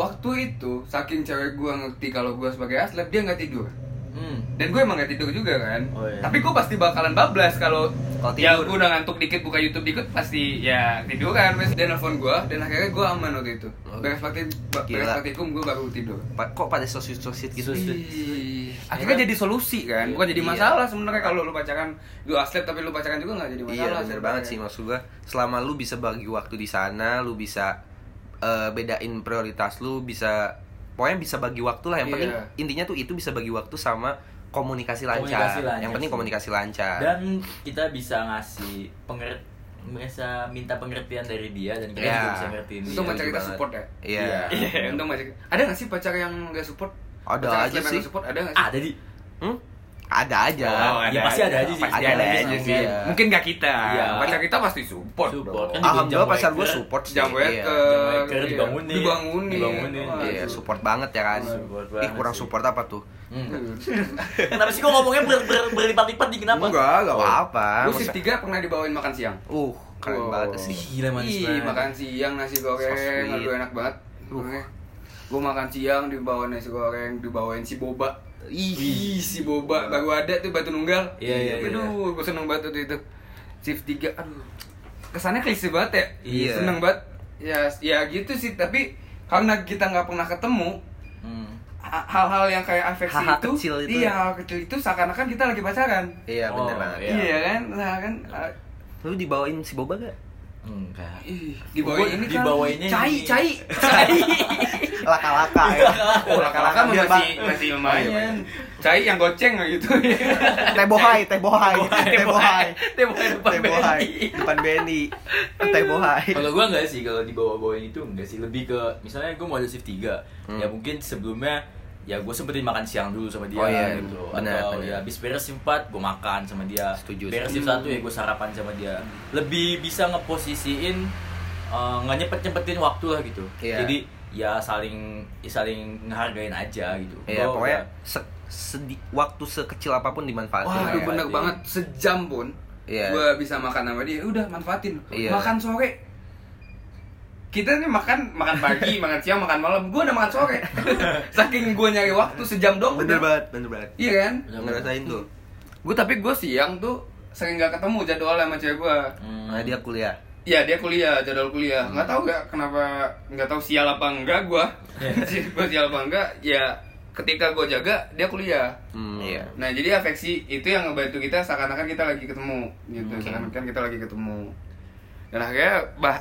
Speaker 5: waktu itu saking cewek gue ngerti kalau gue sebagai atlet dia nggak tidur.
Speaker 3: hmm.
Speaker 5: Dan gue emang gak tidur juga kan.
Speaker 3: Oh, iya.
Speaker 5: Tapi gue pasti bakalan bablas kalau ya gue udah ngantuk dikit buka YouTube dikit pasti ya tidur kan. Dia nelfon gue dan akhirnya gue aman waktu itu.
Speaker 4: Oh.
Speaker 5: Beres praktik beres praktikum gue baru tidur.
Speaker 4: Pa- kok pada sosit-sosit gitu?
Speaker 3: Sosit.
Speaker 5: Ih,
Speaker 3: Ya
Speaker 5: Akhirnya
Speaker 3: kan?
Speaker 5: jadi solusi kan,
Speaker 3: Iya.
Speaker 5: bukan jadi
Speaker 4: Iya.
Speaker 5: masalah sebenarnya kalau lu pacaran lu atlet tapi lu pacaran juga nggak jadi masalah.
Speaker 4: Iya bener banget sih maksud gua Selama lu bisa bagi waktu di sana Lu bisa eh, bedain prioritas lu Bisa Pokoknya bisa bagi waktu lah Yang
Speaker 5: Iya.
Speaker 4: penting intinya tuh itu bisa bagi waktu sama komunikasi lancar,
Speaker 3: Komunikasi lancar
Speaker 4: Yang penting
Speaker 3: sih.
Speaker 4: komunikasi lancar
Speaker 3: dan kita bisa ngasih pengert merasa minta pengertian dari dia dan kita
Speaker 4: Iya.
Speaker 3: juga bisa ngertiin dia
Speaker 5: Untung pacar kita support ya.
Speaker 4: Iya
Speaker 5: Iya, untung pacar. Ada nggak sih pacar yang nggak support?
Speaker 4: Ada
Speaker 5: Pacar
Speaker 4: aja sih.
Speaker 5: support ada nggak sih?
Speaker 3: ada di
Speaker 4: Hmm? Ada aja
Speaker 5: Oh,
Speaker 3: Ya, pasti ada aja sih.
Speaker 4: Pasti
Speaker 3: Ada
Speaker 4: ada
Speaker 3: aja
Speaker 4: aja
Speaker 3: sih.
Speaker 4: sih
Speaker 3: Iya.
Speaker 5: Mungkin gak kita.
Speaker 3: Iya.
Speaker 5: Pacar kita pasti support.
Speaker 3: Support. Kan
Speaker 4: Alhamdulillah
Speaker 3: jam
Speaker 4: pacar gue support sih
Speaker 5: Jam waker,
Speaker 4: Iya.
Speaker 5: Iya.
Speaker 3: dibangunin.
Speaker 5: dibangunin,
Speaker 3: Dibangunin.
Speaker 4: Iya support banget ya kan
Speaker 3: Support
Speaker 4: Ih
Speaker 3: banget
Speaker 4: kurang
Speaker 3: sih.
Speaker 4: support apa tuh?
Speaker 3: Hmm. Kenapa sih kok ngomongnya ber, ber, berlipat-lipat nih kenapa?
Speaker 4: Enggak, enggak apa-apa
Speaker 5: Gue shift
Speaker 4: Masa-
Speaker 5: tiga pernah dibawain makan siang.
Speaker 4: Uh, keren banget sih
Speaker 3: Gila manis
Speaker 5: Ih,
Speaker 3: banget.
Speaker 5: makan siang nasi goreng, aduh enak banget.
Speaker 4: Uh.
Speaker 5: Gue makan siang dibawain nasi goreng, dibawain si boba.
Speaker 4: Ih,
Speaker 5: si boba baru ada tuh batu nunggal.
Speaker 3: Iya, iya, iya.
Speaker 5: Aduh, gue seneng banget tuh itu. Shift 3, aduh. Kesannya klise banget ya.
Speaker 4: Iya.
Speaker 5: Seneng banget. Ya, ya gitu sih, tapi karena kita nggak pernah ketemu,
Speaker 3: Hmm.
Speaker 5: ha- hal-hal yang kayak afeksi
Speaker 4: Hal-hal
Speaker 5: itu,
Speaker 4: kecil itu.
Speaker 5: iya hal kecil itu seakan-akan kita lagi pacaran.
Speaker 4: Iya bener
Speaker 3: Oh,
Speaker 4: banget
Speaker 3: Iya.
Speaker 5: Iya, kan, nah kan,
Speaker 4: Lu dibawain si Boba gak?
Speaker 3: Enggak.
Speaker 5: Ih, di bawah ini
Speaker 3: di
Speaker 5: kan
Speaker 3: bawahnya
Speaker 5: cai
Speaker 3: ini.
Speaker 5: cai cai
Speaker 4: Laka-laka ya.
Speaker 5: oh laka-laka masih masih lumayan cai yang goceng gitu
Speaker 4: Teh bohai, teh bohai, teh bohai.
Speaker 5: teh bohai depan
Speaker 4: Teh bohai, depan Benny. Teh bohai.
Speaker 3: Kalau gua enggak sih kalau di bawah-bawah itu enggak sih lebih ke misalnya gua mau ada shift 3
Speaker 4: Hmm.
Speaker 3: ya mungkin sebelumnya ya gue sempetin makan siang dulu sama dia
Speaker 4: Oh, iya.
Speaker 3: gitu
Speaker 4: Benar,
Speaker 3: atau
Speaker 4: benar.
Speaker 3: ya habis beres 4 gue makan sama dia
Speaker 4: Setuju,
Speaker 3: beres shift 1 ya gue sarapan sama dia lebih bisa ngeposisiin eh, nggak nyempet nyempetin waktu lah gitu
Speaker 4: Iya.
Speaker 3: jadi ya saling saling ngehargain aja gitu
Speaker 4: Iya,
Speaker 3: Gua
Speaker 4: pokoknya se- sedi- waktu sekecil apa pun dimanfaatin.
Speaker 5: Wah,
Speaker 4: ya.
Speaker 5: bener banget sejam pun.
Speaker 4: Iya.
Speaker 5: Gua bisa makan sama dia. Udah manfaatin.
Speaker 4: Iya.
Speaker 5: Makan sore. Kita nih makan makan pagi, makan siang, makan malam. Gua udah makan sore. Saking gua nyari waktu sejam dong.
Speaker 4: Bener
Speaker 5: udah.
Speaker 4: banget, bener banget.
Speaker 5: Iya kan?
Speaker 3: Bener
Speaker 4: Ngerasain tuh.
Speaker 5: Gue tapi gue siang tuh sering gak ketemu jadwalnya sama cewek gue.
Speaker 3: Hmm.
Speaker 4: Nah, dia kuliah.
Speaker 5: Iya dia kuliah, jadwal kuliah. Nggak tahu gak kenapa nggak tahu sial apa enggak gue. gue sial apa enggak? Ya ketika gue jaga dia kuliah.
Speaker 4: Hmm, iya.
Speaker 5: Nah jadi afeksi itu yang ngebantu kita seakan-akan kita lagi ketemu gitu, seakan-akan kita lagi ketemu. Dan akhirnya bah,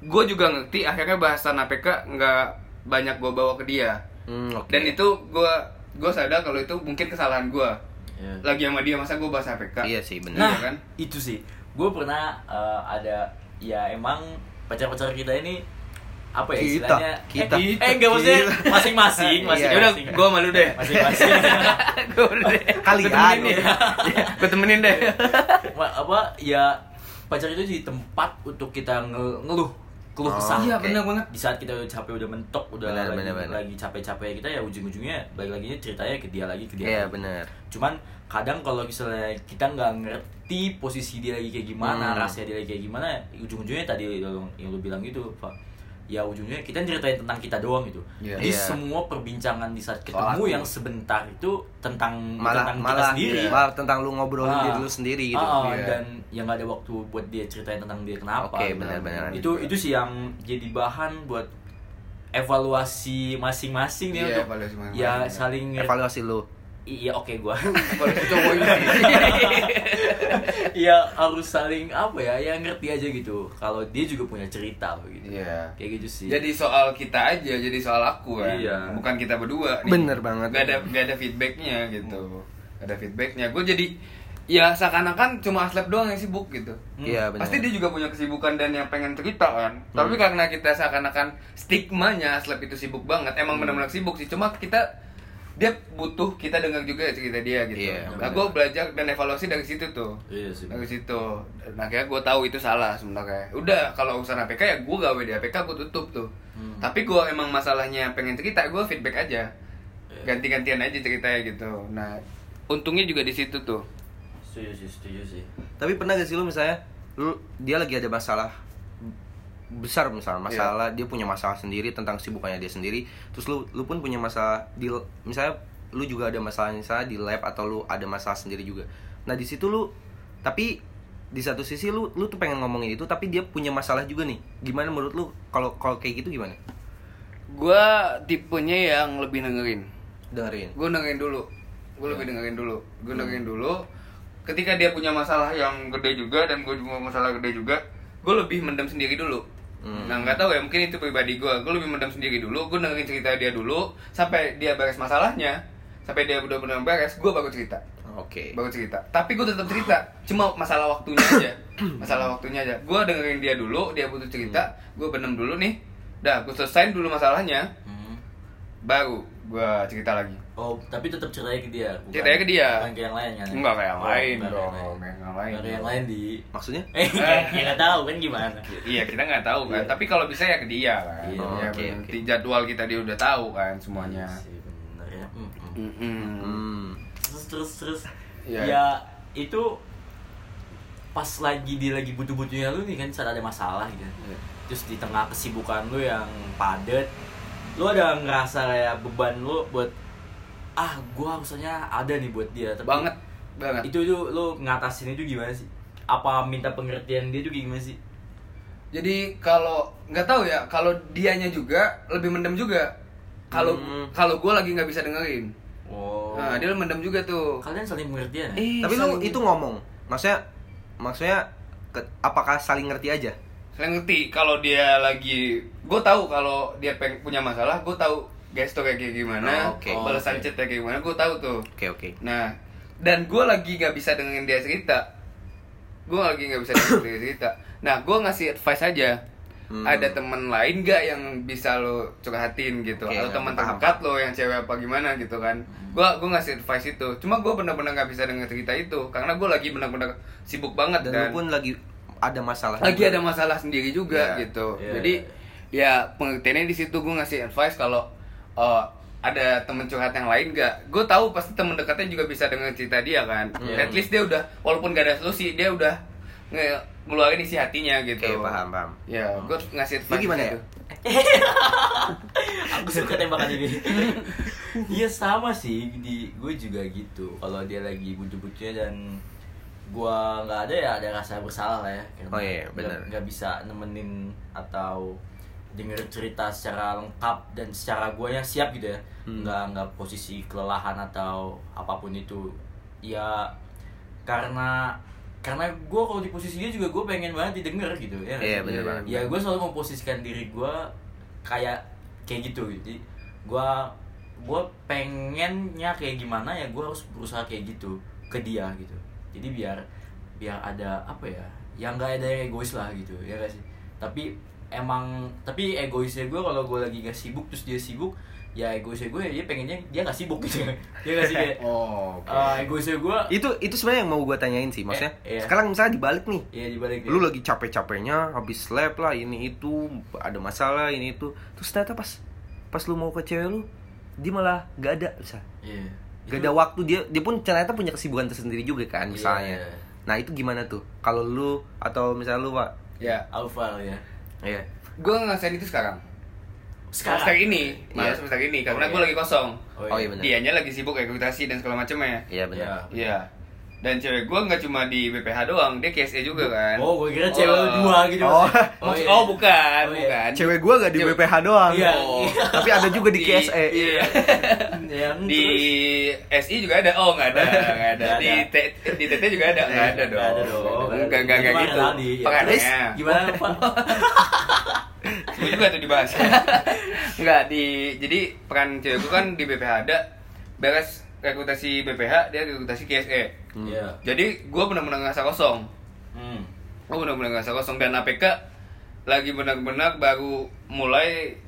Speaker 5: gue juga ngerti akhirnya bahasan APK nggak banyak gue bawa ke dia.
Speaker 4: Hmm, oke.
Speaker 5: Dan itu gue gue sadar kalau itu mungkin kesalahan gue.
Speaker 3: Iya.
Speaker 5: Lagi sama dia masa gue bahas APK.
Speaker 4: Iya sih, bener.
Speaker 3: Nah,
Speaker 5: Iya kan?
Speaker 3: itu sih. Gue pernah eh, ada ya emang pacar-pacar kita ini apa ya
Speaker 4: Kita,
Speaker 3: istilahnya?
Speaker 4: kita.
Speaker 3: Eh, eh enggak maksudnya
Speaker 4: Kita.
Speaker 3: masing-masing,
Speaker 4: Iya.
Speaker 3: masing-masing.
Speaker 5: Yaudah, gua malu deh.
Speaker 3: Masing-masing.
Speaker 5: gue deh. Temenin nih. gue temenin deh.
Speaker 3: Apa ya pacar itu jadi tempat untuk kita nge- ngeluh keluh
Speaker 4: Oh,
Speaker 3: kesah.
Speaker 5: Iya
Speaker 4: Oke.
Speaker 5: benar banget.
Speaker 3: Di saat kita udah capek udah mentok udah
Speaker 4: Benar,
Speaker 3: lagi
Speaker 4: benar, benar.
Speaker 3: lagi capek-capek kita ya ujung-ujungnya balik lagi ceritanya ke dia lagi ke dia.
Speaker 4: Iya, bener.
Speaker 3: Cuman kadang kalau misalnya kita nggak ngerti posisi dia lagi kayak gimana,
Speaker 4: Hmm.
Speaker 3: rahasia dia lagi kayak gimana, ujung-ujungnya tadi yang, yang lu bilang gitu, Pak. Ya ujungnya kita ceritain tentang kita doang gitu.
Speaker 5: Iya.
Speaker 3: Jadi
Speaker 4: Iya.
Speaker 3: semua perbincangan di saat ketemu yang sebentar itu tentang
Speaker 4: Malah
Speaker 3: tentang kita
Speaker 4: malah
Speaker 3: sendiri.
Speaker 4: malah tentang lu ngobrolin
Speaker 3: Ah.
Speaker 4: diri lu sendiri gitu.
Speaker 3: Ah,
Speaker 5: Iya.
Speaker 3: dan yang gak ada waktu buat dia ceritain tentang dia kenapa.
Speaker 4: Oke,
Speaker 3: gitu.
Speaker 4: benar-benar.
Speaker 3: Itu itu sih yang jadi bahan buat evaluasi masing-masing nih
Speaker 5: Iya,
Speaker 3: untuk
Speaker 5: evaluasi masing-masing,
Speaker 3: ya
Speaker 5: benar.
Speaker 3: saling.
Speaker 4: Evaluasi lu.
Speaker 3: Iya oke gua.
Speaker 5: Kalau itu cowok ini.
Speaker 3: Iya harus saling apa ya, ya ngerti aja gitu. Kalau dia juga punya cerita begitu.
Speaker 5: Iya.
Speaker 3: Kayak gitu sih.
Speaker 5: Jadi soal kita aja, jadi soal aku kan.
Speaker 3: Iya.
Speaker 5: Bukan kita berdua. nih.
Speaker 4: Bener banget.
Speaker 5: Gak ada gak ada feedbacknya gitu. Gak ada feedbacknya. Gue jadi ya seakan-akan cuma aslep doang yang sibuk gitu.
Speaker 3: Hmm.
Speaker 4: Iya, bener.
Speaker 5: Pasti dia juga punya kesibukan dan yang pengen cerita kan. Tapi karena kita seakan-akan stigmanya Aslep itu sibuk banget. Emang benar-benar sibuk sih. Cuma kita dia butuh kita dengar juga cerita dia gitu.
Speaker 4: Iya,
Speaker 5: nah, gue belajar dan evaluasi dari situ tuh.
Speaker 3: Iya sih.
Speaker 5: Dari situ. Nah, akhirnya gue tahu itu salah sebenarnya. Udah, kalau urusan APK ya gue gawe di APK gue tutup tuh.
Speaker 3: Hmm.
Speaker 5: Tapi gue emang masalahnya pengen cerita, gue feedback aja.
Speaker 3: Iya.
Speaker 5: Ganti-gantian aja ceritanya gitu. Nah, untungnya juga di situ tuh.
Speaker 3: Setuju sih, setuju sih.
Speaker 4: Tapi pernah gak sih lu misalnya lu dia lagi ada masalah besar misalnya masalah dia punya masalah sendiri tentang sibukannya dia sendiri. Terus lu lu pun punya masalah di misalnya lu juga ada masalah misalnya di lab atau lu ada masalah sendiri juga. Nah di situ lu tapi di satu sisi lu lu tuh pengen ngomongin itu tapi dia punya masalah juga nih. Gimana menurut lu? Kalau kalau kayak gitu gimana?
Speaker 5: Gue tipenya yang lebih dengerin.
Speaker 4: dengerin.
Speaker 5: Gue dengerin dulu. Gue lebih dengerin dulu. Gue dengerin dulu. Ketika dia punya masalah yang gede juga dan gue juga masalah gede juga gue lebih mendem sendiri dulu
Speaker 4: Hmm.
Speaker 5: nah nggak tahu ya mungkin itu pribadi gue gue lebih mendem sendiri dulu gue dengerin cerita dia dulu sampai dia beres masalahnya sampai dia benar-benar beres gue baru cerita.
Speaker 4: Oke.
Speaker 5: Baru cerita. Tapi gue tetap cerita cuma masalah waktunya aja. Masalah waktunya aja. Gue dengerin dia dulu dia butuh cerita gue benem dulu nih. Dah gue selesain dulu masalahnya.
Speaker 3: Hmm.
Speaker 5: baru gue cerita lagi
Speaker 3: Oh, tapi tetap ceritanya ke dia. bukan-
Speaker 5: Ceritanya ke dia.
Speaker 3: Bukan ke yang lain kan?
Speaker 5: Enggak kayak yang
Speaker 3: Oh,
Speaker 5: lain
Speaker 3: enggak
Speaker 5: dong,
Speaker 3: kayak yang lain.
Speaker 5: kayak yang lain
Speaker 3: Enggak kayak yang
Speaker 5: dong.
Speaker 3: lain di
Speaker 4: maksudnya
Speaker 3: Eh, kayak nggak tahu kan gimana?
Speaker 5: Iya kita nggak taw kan, tapi kalau bisa ya ke dia kan.
Speaker 3: Iya,
Speaker 5: Ya,
Speaker 4: oke,
Speaker 5: bener.
Speaker 4: oke.
Speaker 5: Di jadwal kita dia udah tahu kan semuanya.
Speaker 3: Iya sih, bener ya. Hmm, hmm.
Speaker 4: Hmm.
Speaker 3: Terus terus terus.
Speaker 5: Iya.
Speaker 3: Ya itu pas lagi dia lagi butuh-butuhnya lu nih kan saat ada masalah gitu.
Speaker 5: Iya.
Speaker 3: Terus di tengah kesibukan lu yang padat, lu ada ngerasa kayak beban lu buat ah gua harusnya ada nih buat dia tapi
Speaker 5: Banget, banget.
Speaker 3: itu itu lu ngatasin itu gimana sih apa minta pengertian dia juga gimana sih
Speaker 5: Jadi kalau nggak tahu ya, kalau dianya juga lebih mendem juga. Kalau
Speaker 4: Hmm.
Speaker 5: kalau gue lagi nggak bisa dengerin,
Speaker 3: oh
Speaker 5: nah dia mendem juga tuh.
Speaker 3: kalian saling pengertian ya?
Speaker 5: Eh,
Speaker 4: tapi lu itu ngomong maksudnya maksudnya ke- apakah saling ngerti aja
Speaker 5: saling ngerti kalau dia lagi gue tahu kalau dia peng punya masalah gue tahu gestur kayak gimana
Speaker 2: Oh, oke.
Speaker 5: balasan
Speaker 3: Oke.
Speaker 5: chat kayak gimana gue tahu tuh.
Speaker 2: Oke oke.
Speaker 5: nah dan gue lagi nggak bisa dengerin dia cerita. Gue lagi nggak bisa dengerin dia cerita. Nah gue ngasih advice aja.
Speaker 2: Hmm.
Speaker 5: ada teman lain gak yang bisa lo curhatin gitu?
Speaker 2: Oke,
Speaker 5: atau teman terdekat lo yang cewek apa gimana gitu kan? Gue gue ngasih advice itu. Cuma gue benar-benar nggak bisa denger cerita itu karena gue lagi benar-benar sibuk banget
Speaker 2: Dan lu pun lagi ada masalah.
Speaker 5: lagi
Speaker 2: juga.
Speaker 5: ada masalah sendiri juga
Speaker 2: Iya,
Speaker 5: gitu
Speaker 3: iya,
Speaker 5: jadi ya pengertiannya di situ gue ngasih advice kalau eh, ada temen curhat yang lain gak gue tahu pasti temen dekatnya juga bisa denger cerita dia kan
Speaker 3: Iya.
Speaker 5: at least dia udah walaupun gak ada solusi dia udah nge ngeluarin isi hatinya gitu
Speaker 2: Oke paham paham.
Speaker 5: ya gue ngasih
Speaker 2: Lu
Speaker 5: advice
Speaker 2: gimana
Speaker 5: gitu.
Speaker 2: ya?
Speaker 3: aku suka tembakan ini iya sama sih di gue juga gitu kalau dia lagi bucu-bucunya dan gua nggak ada ya ada rasa bersalah lah ya karena
Speaker 2: Oh iya,
Speaker 3: nggak-
Speaker 2: benar.
Speaker 3: nggak bisa nemenin atau denger cerita secara lengkap dan secara gue yang siap gitu ya
Speaker 2: Hmm.
Speaker 3: nggak nggak posisi kelelahan atau apa pun itu ya karena karena gue kalau di posisi dia juga gue pengen banget didengar gitu ya
Speaker 2: Iya, bener banget.
Speaker 3: ya gue selalu memposisikan diri gue kayak kayak gitu jadi gue gue pengennya kayak gimana ya gue harus berusaha kayak gitu ke dia gitu jadi biar biar ada apa ya yang nggak ada yang egois lah gitu ya gak sih tapi emang tapi egoisnya gue kalau gue lagi gak sibuk terus dia sibuk ya egoisnya gue dia pengennya dia gak sibuk gitu ya gak sih kayak
Speaker 5: oh
Speaker 3: eh, egoisnya gue
Speaker 2: Itu itu sebenarnya yang mau gue tanyain sih, maksudnya.
Speaker 3: Eh, iya.
Speaker 2: Sekarang misalnya dibalik nih.
Speaker 3: ya dibalik
Speaker 2: Lu lagi capek-capeknya habis lab lah ini itu ada masalah ini itu terus ternyata pas pas lu mau ke cewek lu dia malah gak ada bisa
Speaker 3: Iya.
Speaker 2: Gak ada waktu dia dia pun ternyata punya kesibukan tersendiri juga kan misalnya
Speaker 3: Iya.
Speaker 2: nah itu gimana tuh kalau lu atau misalnya lu pak
Speaker 5: ya
Speaker 3: Alfa ya
Speaker 2: iya
Speaker 5: gue ngerasain itu sekarang
Speaker 3: sekarang
Speaker 5: semester ini malah
Speaker 2: Iya.
Speaker 5: semester ini karena
Speaker 3: Oh,
Speaker 5: gue
Speaker 3: iya.
Speaker 5: lagi kosong
Speaker 2: Oh, iya benar.
Speaker 5: dianya lagi sibuk ekspektasi dan segala macamnya
Speaker 2: iya benar
Speaker 3: ya
Speaker 5: Iya. Dan cewek gue nggak cuma di BPH doang, dia KSE juga kan.
Speaker 3: oh gue kira cewek
Speaker 5: Oh.
Speaker 3: dua gitu
Speaker 2: Oh.
Speaker 5: Maksud-
Speaker 3: iya.
Speaker 5: oh, bukan,
Speaker 3: Oh, iya.
Speaker 5: bukan.
Speaker 2: cewek gua gak di
Speaker 5: Cewek-
Speaker 2: BPH doang
Speaker 3: Iya.
Speaker 5: Oh.
Speaker 2: tapi ada juga di
Speaker 5: Di-
Speaker 2: KSE
Speaker 5: Iya.
Speaker 3: yang
Speaker 5: di
Speaker 3: terus
Speaker 5: SI juga ada. Oh, nggak ada, nggak ada.
Speaker 3: Nggak
Speaker 5: Di
Speaker 3: ada.
Speaker 5: T- di TT juga ada, nggak ada dong.
Speaker 3: Nggak ada dong.
Speaker 5: Nggak nggak nggak
Speaker 3: Gimana
Speaker 5: gitu.
Speaker 3: Ya.
Speaker 5: Perannya.
Speaker 3: gimana pak
Speaker 5: Gue juga tuh dibahas. Nggak di jadi peran cewek gue kan di BPH ada beres rekrutasi BPH dia rekrutasi KSE.
Speaker 3: Iya.
Speaker 5: Jadi gue benar-benar ngerasa kosong.
Speaker 3: Hmm.
Speaker 5: gue benar-benar ngerasa kosong dan APK lagi benar-benar baru mulai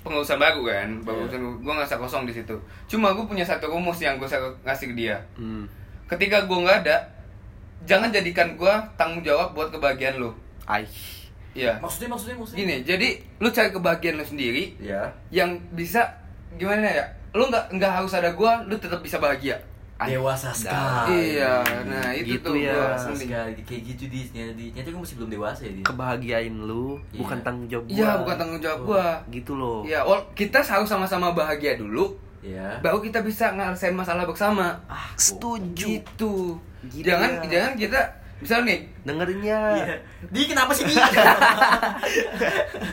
Speaker 5: pengurusan baru kan? Baru
Speaker 3: Iya.
Speaker 5: gue ngerasa kosong di situ. Cuma gue punya satu rumus yang gue ngasih ke dia.
Speaker 2: Hmm.
Speaker 5: ketika gue nggak ada jangan jadikan gue tanggung jawab buat kebahagiaan lo
Speaker 2: Ai.
Speaker 5: Iya.
Speaker 3: Maksudnya maksudnya maksudnya?
Speaker 5: Gini jadi lu cari kebahagiaan lo sendiri
Speaker 3: ya
Speaker 5: yang bisa gimana ya? Lu nggak nggak harus ada gue lu tetap bisa bahagia.
Speaker 3: Dewasa sekali
Speaker 5: iya nah itu
Speaker 2: Gitu
Speaker 5: tuh
Speaker 2: ya.
Speaker 3: sekali kayak gitu di ternyata gue masih belum dewasa ya di
Speaker 2: kebahagiain lu
Speaker 3: Iya.
Speaker 2: bukan tanggung jawab gua
Speaker 5: iya bukan tanggung jawab gue
Speaker 2: gitu loh
Speaker 5: Iya, wal- kita harus sama-sama bahagia dulu,
Speaker 3: ya
Speaker 5: baru kita bisa ngerasain masalah bersama.
Speaker 3: ah
Speaker 2: setuju
Speaker 5: Gitu.
Speaker 2: Gitu
Speaker 5: jangan
Speaker 2: ya.
Speaker 5: jangan kita misal nih,
Speaker 2: dengerinnya
Speaker 3: Iya. di kenapa sih di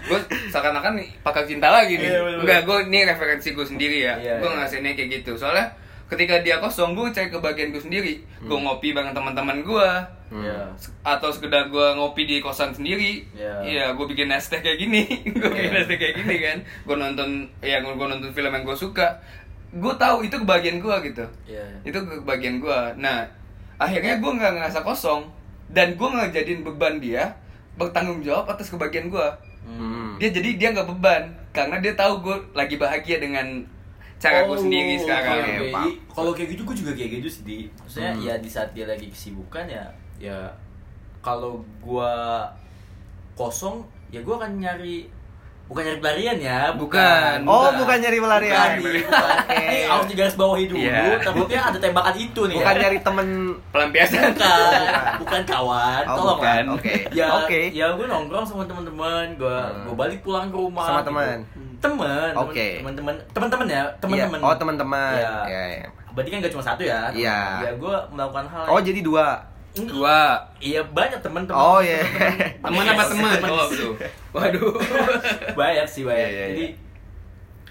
Speaker 5: gue seakan-akan nih pakar cinta lagi nih.
Speaker 3: Iya, bener-bener.
Speaker 5: Enggak, gue ini referensi gue sendiri ya.
Speaker 3: Iya,
Speaker 5: gue
Speaker 3: iya.
Speaker 5: ngerasainnya kayak gitu. Soalnya ketika dia kosong, gue cari kebahagiaan gue sendiri. Gue ngopi bareng teman-teman gue.
Speaker 3: ya
Speaker 5: Atau sekedar gue ngopi di kosan sendiri.
Speaker 3: Iya.
Speaker 5: Iya, gue bikin es teh kayak gini. gue bikin
Speaker 3: Iya.
Speaker 5: es teh kayak gini kan. Gue nonton, ya gue nonton film yang gue suka. Gue tahu itu kebahagiaan gue gitu.
Speaker 3: ya
Speaker 5: itu kebagian gue nah akhirnya gue nggak ngerasa kosong dan gue nggak jadiin beban dia bertanggung jawab atas kebahagiaan gue
Speaker 2: Hmm.
Speaker 5: dia jadi dia nggak beban karena dia tahu gue lagi bahagia dengan cara gue sendiri
Speaker 3: Oh,
Speaker 5: sekarang
Speaker 3: kayak-
Speaker 2: Pak.
Speaker 3: Kalau kayak gitu gue juga kayak gitu sih. Di. Maksudnya
Speaker 2: Hmm.
Speaker 3: ya di saat dia lagi kesibukan ya ya kalau gua kosong ya gua akan nyari bukan nyari pelarian ya,
Speaker 5: Bukan.
Speaker 2: oh bukan nyari pelarian
Speaker 3: Bukan, nih, bukan. Ini harus digaris bawahi dulu,
Speaker 2: Iya.
Speaker 3: tapi dia ada tembakan itu nih.
Speaker 2: bukan
Speaker 3: ya.
Speaker 2: nyari temen
Speaker 5: pelampiasan
Speaker 3: bukan, bukan kawan,
Speaker 2: Oh,
Speaker 3: tolong
Speaker 2: bukan.
Speaker 3: kan.
Speaker 2: Oke.
Speaker 3: Ya,
Speaker 2: Oke.
Speaker 3: ya gue nongkrong sama teman-teman, gue
Speaker 2: Hmm.
Speaker 3: gue balik pulang ke rumah.
Speaker 2: Sama
Speaker 3: gitu.
Speaker 2: teman?
Speaker 3: Teman.
Speaker 2: Oke.
Speaker 3: Teman-teman, teman-teman ya, teman-teman.
Speaker 2: Iya. oh teman-teman
Speaker 3: Iya.
Speaker 2: Iya, iya.
Speaker 3: Berarti kan gak cuma satu ya?
Speaker 2: Iya.
Speaker 3: Ya gue melakukan hal.
Speaker 2: oh jadi dua
Speaker 5: dua
Speaker 3: Iya banyak teman-teman.
Speaker 2: Oh, iya.
Speaker 5: teman apa teman oh waduh
Speaker 3: banyak sih banyak.
Speaker 2: Iya, iya,
Speaker 3: Jadi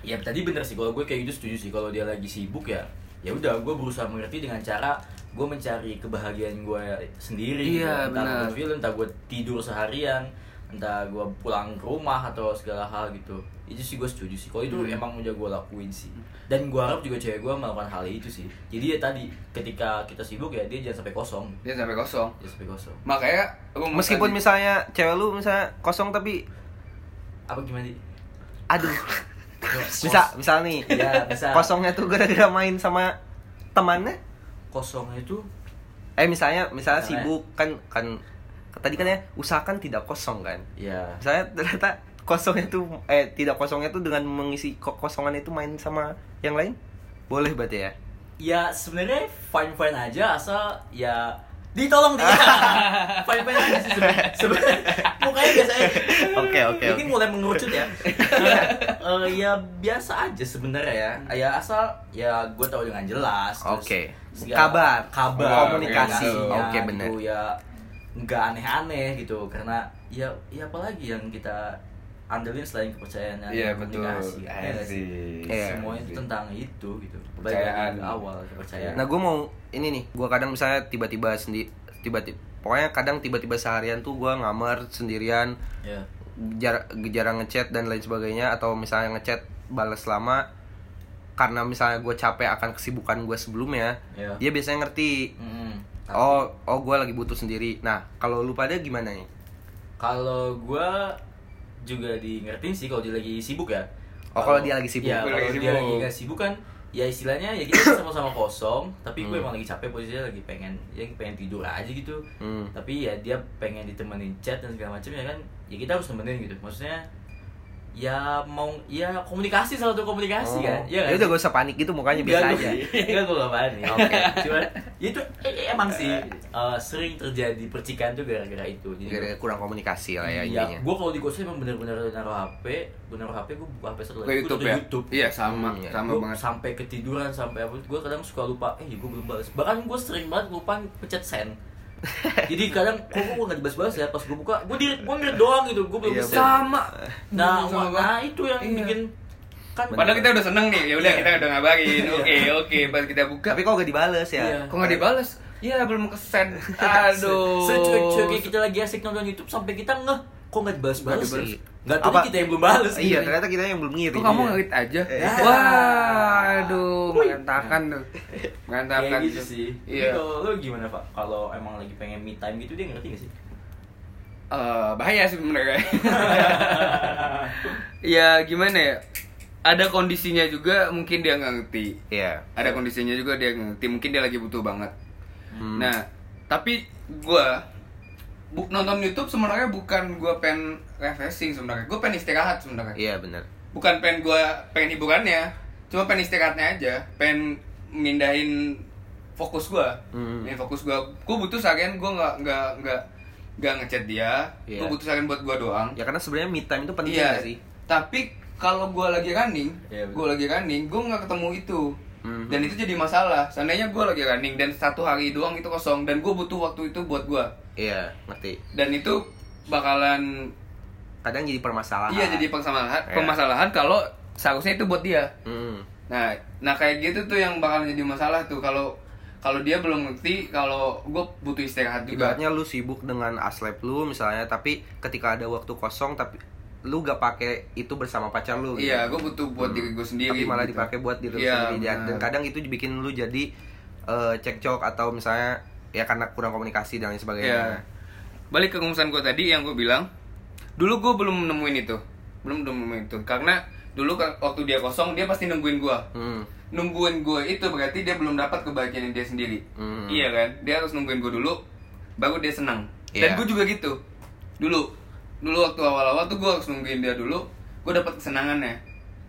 Speaker 3: ya tadi bener sih kalau gue kayak gitu setuju sih kalau dia lagi sibuk ya ya udah gue berusaha mengerti dengan cara gue mencari kebahagiaan gue sendiri
Speaker 5: Iya,
Speaker 3: entah
Speaker 5: benar.
Speaker 3: gue film entah gue tidur seharian entah gue pulang ke rumah atau segala hal gitu. Itu sih gue setuju sih. Kalau itu
Speaker 5: Hmm.
Speaker 3: emang udah gue lakuin sih. Dan gue harap juga cewek gue melakukan hal itu sih. Jadi ya tadi ketika kita sibuk ya dia jangan sampai kosong.
Speaker 5: Dia sampai kosong.
Speaker 3: Jangan sampai kosong.
Speaker 5: Makanya
Speaker 4: Meskipun
Speaker 5: tadi-
Speaker 4: misalnya cewek lu misalnya kosong tapi
Speaker 3: apa gimana sih
Speaker 4: aduh. Bisa misal nih
Speaker 3: ya bisa.
Speaker 4: kosongnya tuh gara-gara main sama temannya?
Speaker 3: Kosongnya itu
Speaker 4: eh misalnya misalnya
Speaker 3: Misalnya?
Speaker 4: sibuk kan kan tadi kan ya usahakan tidak kosong kan?
Speaker 3: Ya
Speaker 4: misalnya ternyata kosongnya tuh eh tidak kosongnya tuh dengan mengisi kekosongan itu main sama yang lain? Boleh berarti ya?
Speaker 3: Ya sebenarnya fine fine aja asal ya ditolong dia. Fine fine aja sih sebenarnya. Sebenarnya mukanya biasa aja.
Speaker 4: Oke, oke,
Speaker 3: ini mulai mengerucut ya. Ya, eh, ya biasa aja sebenarnya ya. Ya asal ya gue tahu dengan jelas terus
Speaker 4: Oke.
Speaker 3: segala-
Speaker 4: Kabar.
Speaker 3: kabar
Speaker 4: Komunikasi.
Speaker 3: komunikasinya
Speaker 4: Oke, benar.
Speaker 3: gitu, ya nggak aneh-aneh gitu karena ya ya apalagi yang kita andelin selain kepercayaan dan
Speaker 5: Iya, betul.
Speaker 3: komunikasi ya nggak sih?
Speaker 5: Asik.
Speaker 4: Iya.
Speaker 3: semuanya itu tentang itu gitu
Speaker 5: Kepercayaan.
Speaker 3: awal kepercayaan
Speaker 4: Nah gue mau ini nih, gue kadang misalnya tiba-tiba sendi tiba-tiba pokoknya kadang tiba-tiba seharian tuh gue ngamar sendirian,
Speaker 3: ya
Speaker 4: jar jarang ngechat dan lain sebagainya atau misalnya ngechat balas lama karena misalnya gue capek akan kesibukan gue sebelumnya,
Speaker 3: Iya.
Speaker 4: dia biasanya ngerti.
Speaker 3: Mm-mm. Tapi
Speaker 4: Oh, oh gue lagi butuh sendiri. Nah, kalau lu pada gimana nih?
Speaker 3: kalau gua juga di ngertiin sih kalau dia lagi sibuk ya
Speaker 4: Oh, kalau dia lagi sibuk.
Speaker 3: ya,
Speaker 5: Kalau
Speaker 3: dia
Speaker 5: sibuk.
Speaker 3: lagi nggak sibuk kan ya istilahnya ya kita sama-sama kosong tapi gue
Speaker 4: Hmm.
Speaker 3: emang lagi capek posisinya lagi pengen ya pengen tidur aja gitu
Speaker 4: Hmm.
Speaker 3: tapi ya dia pengen ditemenin chat dan segala macam ya kan ya kita harus nemenin gitu maksudnya ya mau ya komunikasi salah satu komunikasi kan
Speaker 4: ya
Speaker 3: ya
Speaker 4: udah gak usah panik gitu mukanya biasa aja.
Speaker 3: Enggak gue gak panik
Speaker 4: Oke.
Speaker 3: Cuman ya itu eh, emang sih eh, sering terjadi percikan tuh gara-gara itu Jadi
Speaker 4: Gara-gara kurang komunikasi lah ya
Speaker 3: Iya, gue kalau di kosan emang bener-bener naruh HP, gue naruh HP, gue buka HP
Speaker 5: ke
Speaker 3: lagi,
Speaker 5: YouTube ya
Speaker 3: YouTube.
Speaker 5: iya sama
Speaker 4: Hmm,
Speaker 5: sama
Speaker 3: Gua
Speaker 5: banget
Speaker 3: sampai ketiduran sampai apa, gue kadang suka lupa, eh gue belum balas. Bahkan gue sering banget lupa pencet send. Jadi kadang kok gue gak dibahas-bahas ya pas gue buka, gue di gue ngeliat doang gitu, gue belum
Speaker 4: Iya,
Speaker 5: sama
Speaker 3: Nah,
Speaker 5: Sama
Speaker 3: nah itu yang
Speaker 5: Iya.
Speaker 3: bikin kan
Speaker 5: Padahal kita udah seneng nih, ya udah kita udah ngabarin. Oke, oke, pas kita buka.
Speaker 4: Tapi kok gak dibales ya?
Speaker 3: Iya.
Speaker 5: Kok nggak dibales? Iya, belum kesen. Aduh.
Speaker 3: Secuek-cuek kayak kita lagi asik nonton YouTube sampai kita ngeh kok gak dibahas-bahas
Speaker 5: Nggak
Speaker 3: sih. Gak tahu kita yang belum balas
Speaker 4: Iya,
Speaker 3: gitu.
Speaker 4: ternyata kita yang belum ngiri.
Speaker 5: Kok kamu
Speaker 4: Iya.
Speaker 5: ngeliat aja?
Speaker 4: Iya.
Speaker 5: Wah, aduh, mengatakan tuh. Mengatakan
Speaker 3: Kayak gitu
Speaker 5: tuh.
Speaker 3: sih.
Speaker 5: Iya.
Speaker 3: Kalau lu gimana, Pak? Kalau emang lagi pengen me time gitu dia ngerti gak sih?
Speaker 5: Eh, bahaya sih sebenarnya. ya gimana ya? Ada kondisinya juga mungkin dia nggak ngerti.
Speaker 4: Iya.
Speaker 5: Ada kondisinya juga dia nggak ngerti. Mungkin dia lagi butuh banget.
Speaker 4: Hmm.
Speaker 5: Nah, tapi gua bu- nonton YouTube sebenarnya bukan gua pengen refreshing sebenarnya. Gua pengen istirahat sebenarnya.
Speaker 4: Iya benar.
Speaker 5: Bukan pengen gua pengen hiburannya. Cuma pengen istirahatnya aja. Pengen mindahin fokus gua.
Speaker 4: Hmm.
Speaker 5: Ini fokus gua. Gua butuh seharian gua nggak nggak nggak nggak ngechat dia.
Speaker 4: Iya.
Speaker 5: Gua butuh seharian buat gua doang.
Speaker 4: Ya karena sebenarnya me time itu penting
Speaker 5: Iya.
Speaker 4: nggak sih?
Speaker 5: Tapi kalau gua lagi running,
Speaker 3: Iya, betul.
Speaker 5: gua lagi running, gua nggak ketemu itu.
Speaker 4: Mhm.
Speaker 5: Dan itu jadi masalah. Seandainya gua lagi running dan satu hari doang itu kosong dan gua butuh waktu itu buat gua.
Speaker 4: Iya, ngerti.
Speaker 5: Dan itu bakalan
Speaker 4: Kadang jadi permasalahan.
Speaker 5: iya jadi permasalahan,
Speaker 4: Iya.
Speaker 5: permasalahan kalau seharusnya itu buat dia.
Speaker 4: Hmm.
Speaker 5: Nah, nah kayak gitu tuh yang bakalan jadi masalah tuh kalau kalau dia belum ngerti kalau gue butuh istirahat juga.
Speaker 4: Ibaratnya lu sibuk dengan aslep lu misalnya, tapi ketika ada waktu kosong tapi lu gak pakai itu bersama pacar lu. gitu.
Speaker 5: Iya, gue butuh buat
Speaker 4: Hmm.
Speaker 5: diri gue sendiri.
Speaker 4: Tapi malah
Speaker 5: gitu.
Speaker 4: dipakai buat diri lu
Speaker 5: Iya,
Speaker 4: sendiri. Dan, dan kadang itu bikin lu jadi eh, cekcok atau misalnya ya karena kurang komunikasi dan lain sebagainya.
Speaker 5: Iya. Balik ke rumusan gue tadi yang gue bilang, dulu gue belum nemuin itu, belum belum nemuin itu, karena dulu kan waktu dia kosong dia pasti nungguin gue,
Speaker 4: Hmm.
Speaker 5: nungguin gue itu berarti dia belum dapat kebahagiaan dia sendiri,
Speaker 4: Hmm.
Speaker 5: iya kan? Dia harus nungguin gue dulu, baru dia senang.
Speaker 4: Iya.
Speaker 5: Dan gue juga gitu, dulu, dulu waktu awal-awal tuh gue harus nungguin dia dulu, gue dapat kesenangannya,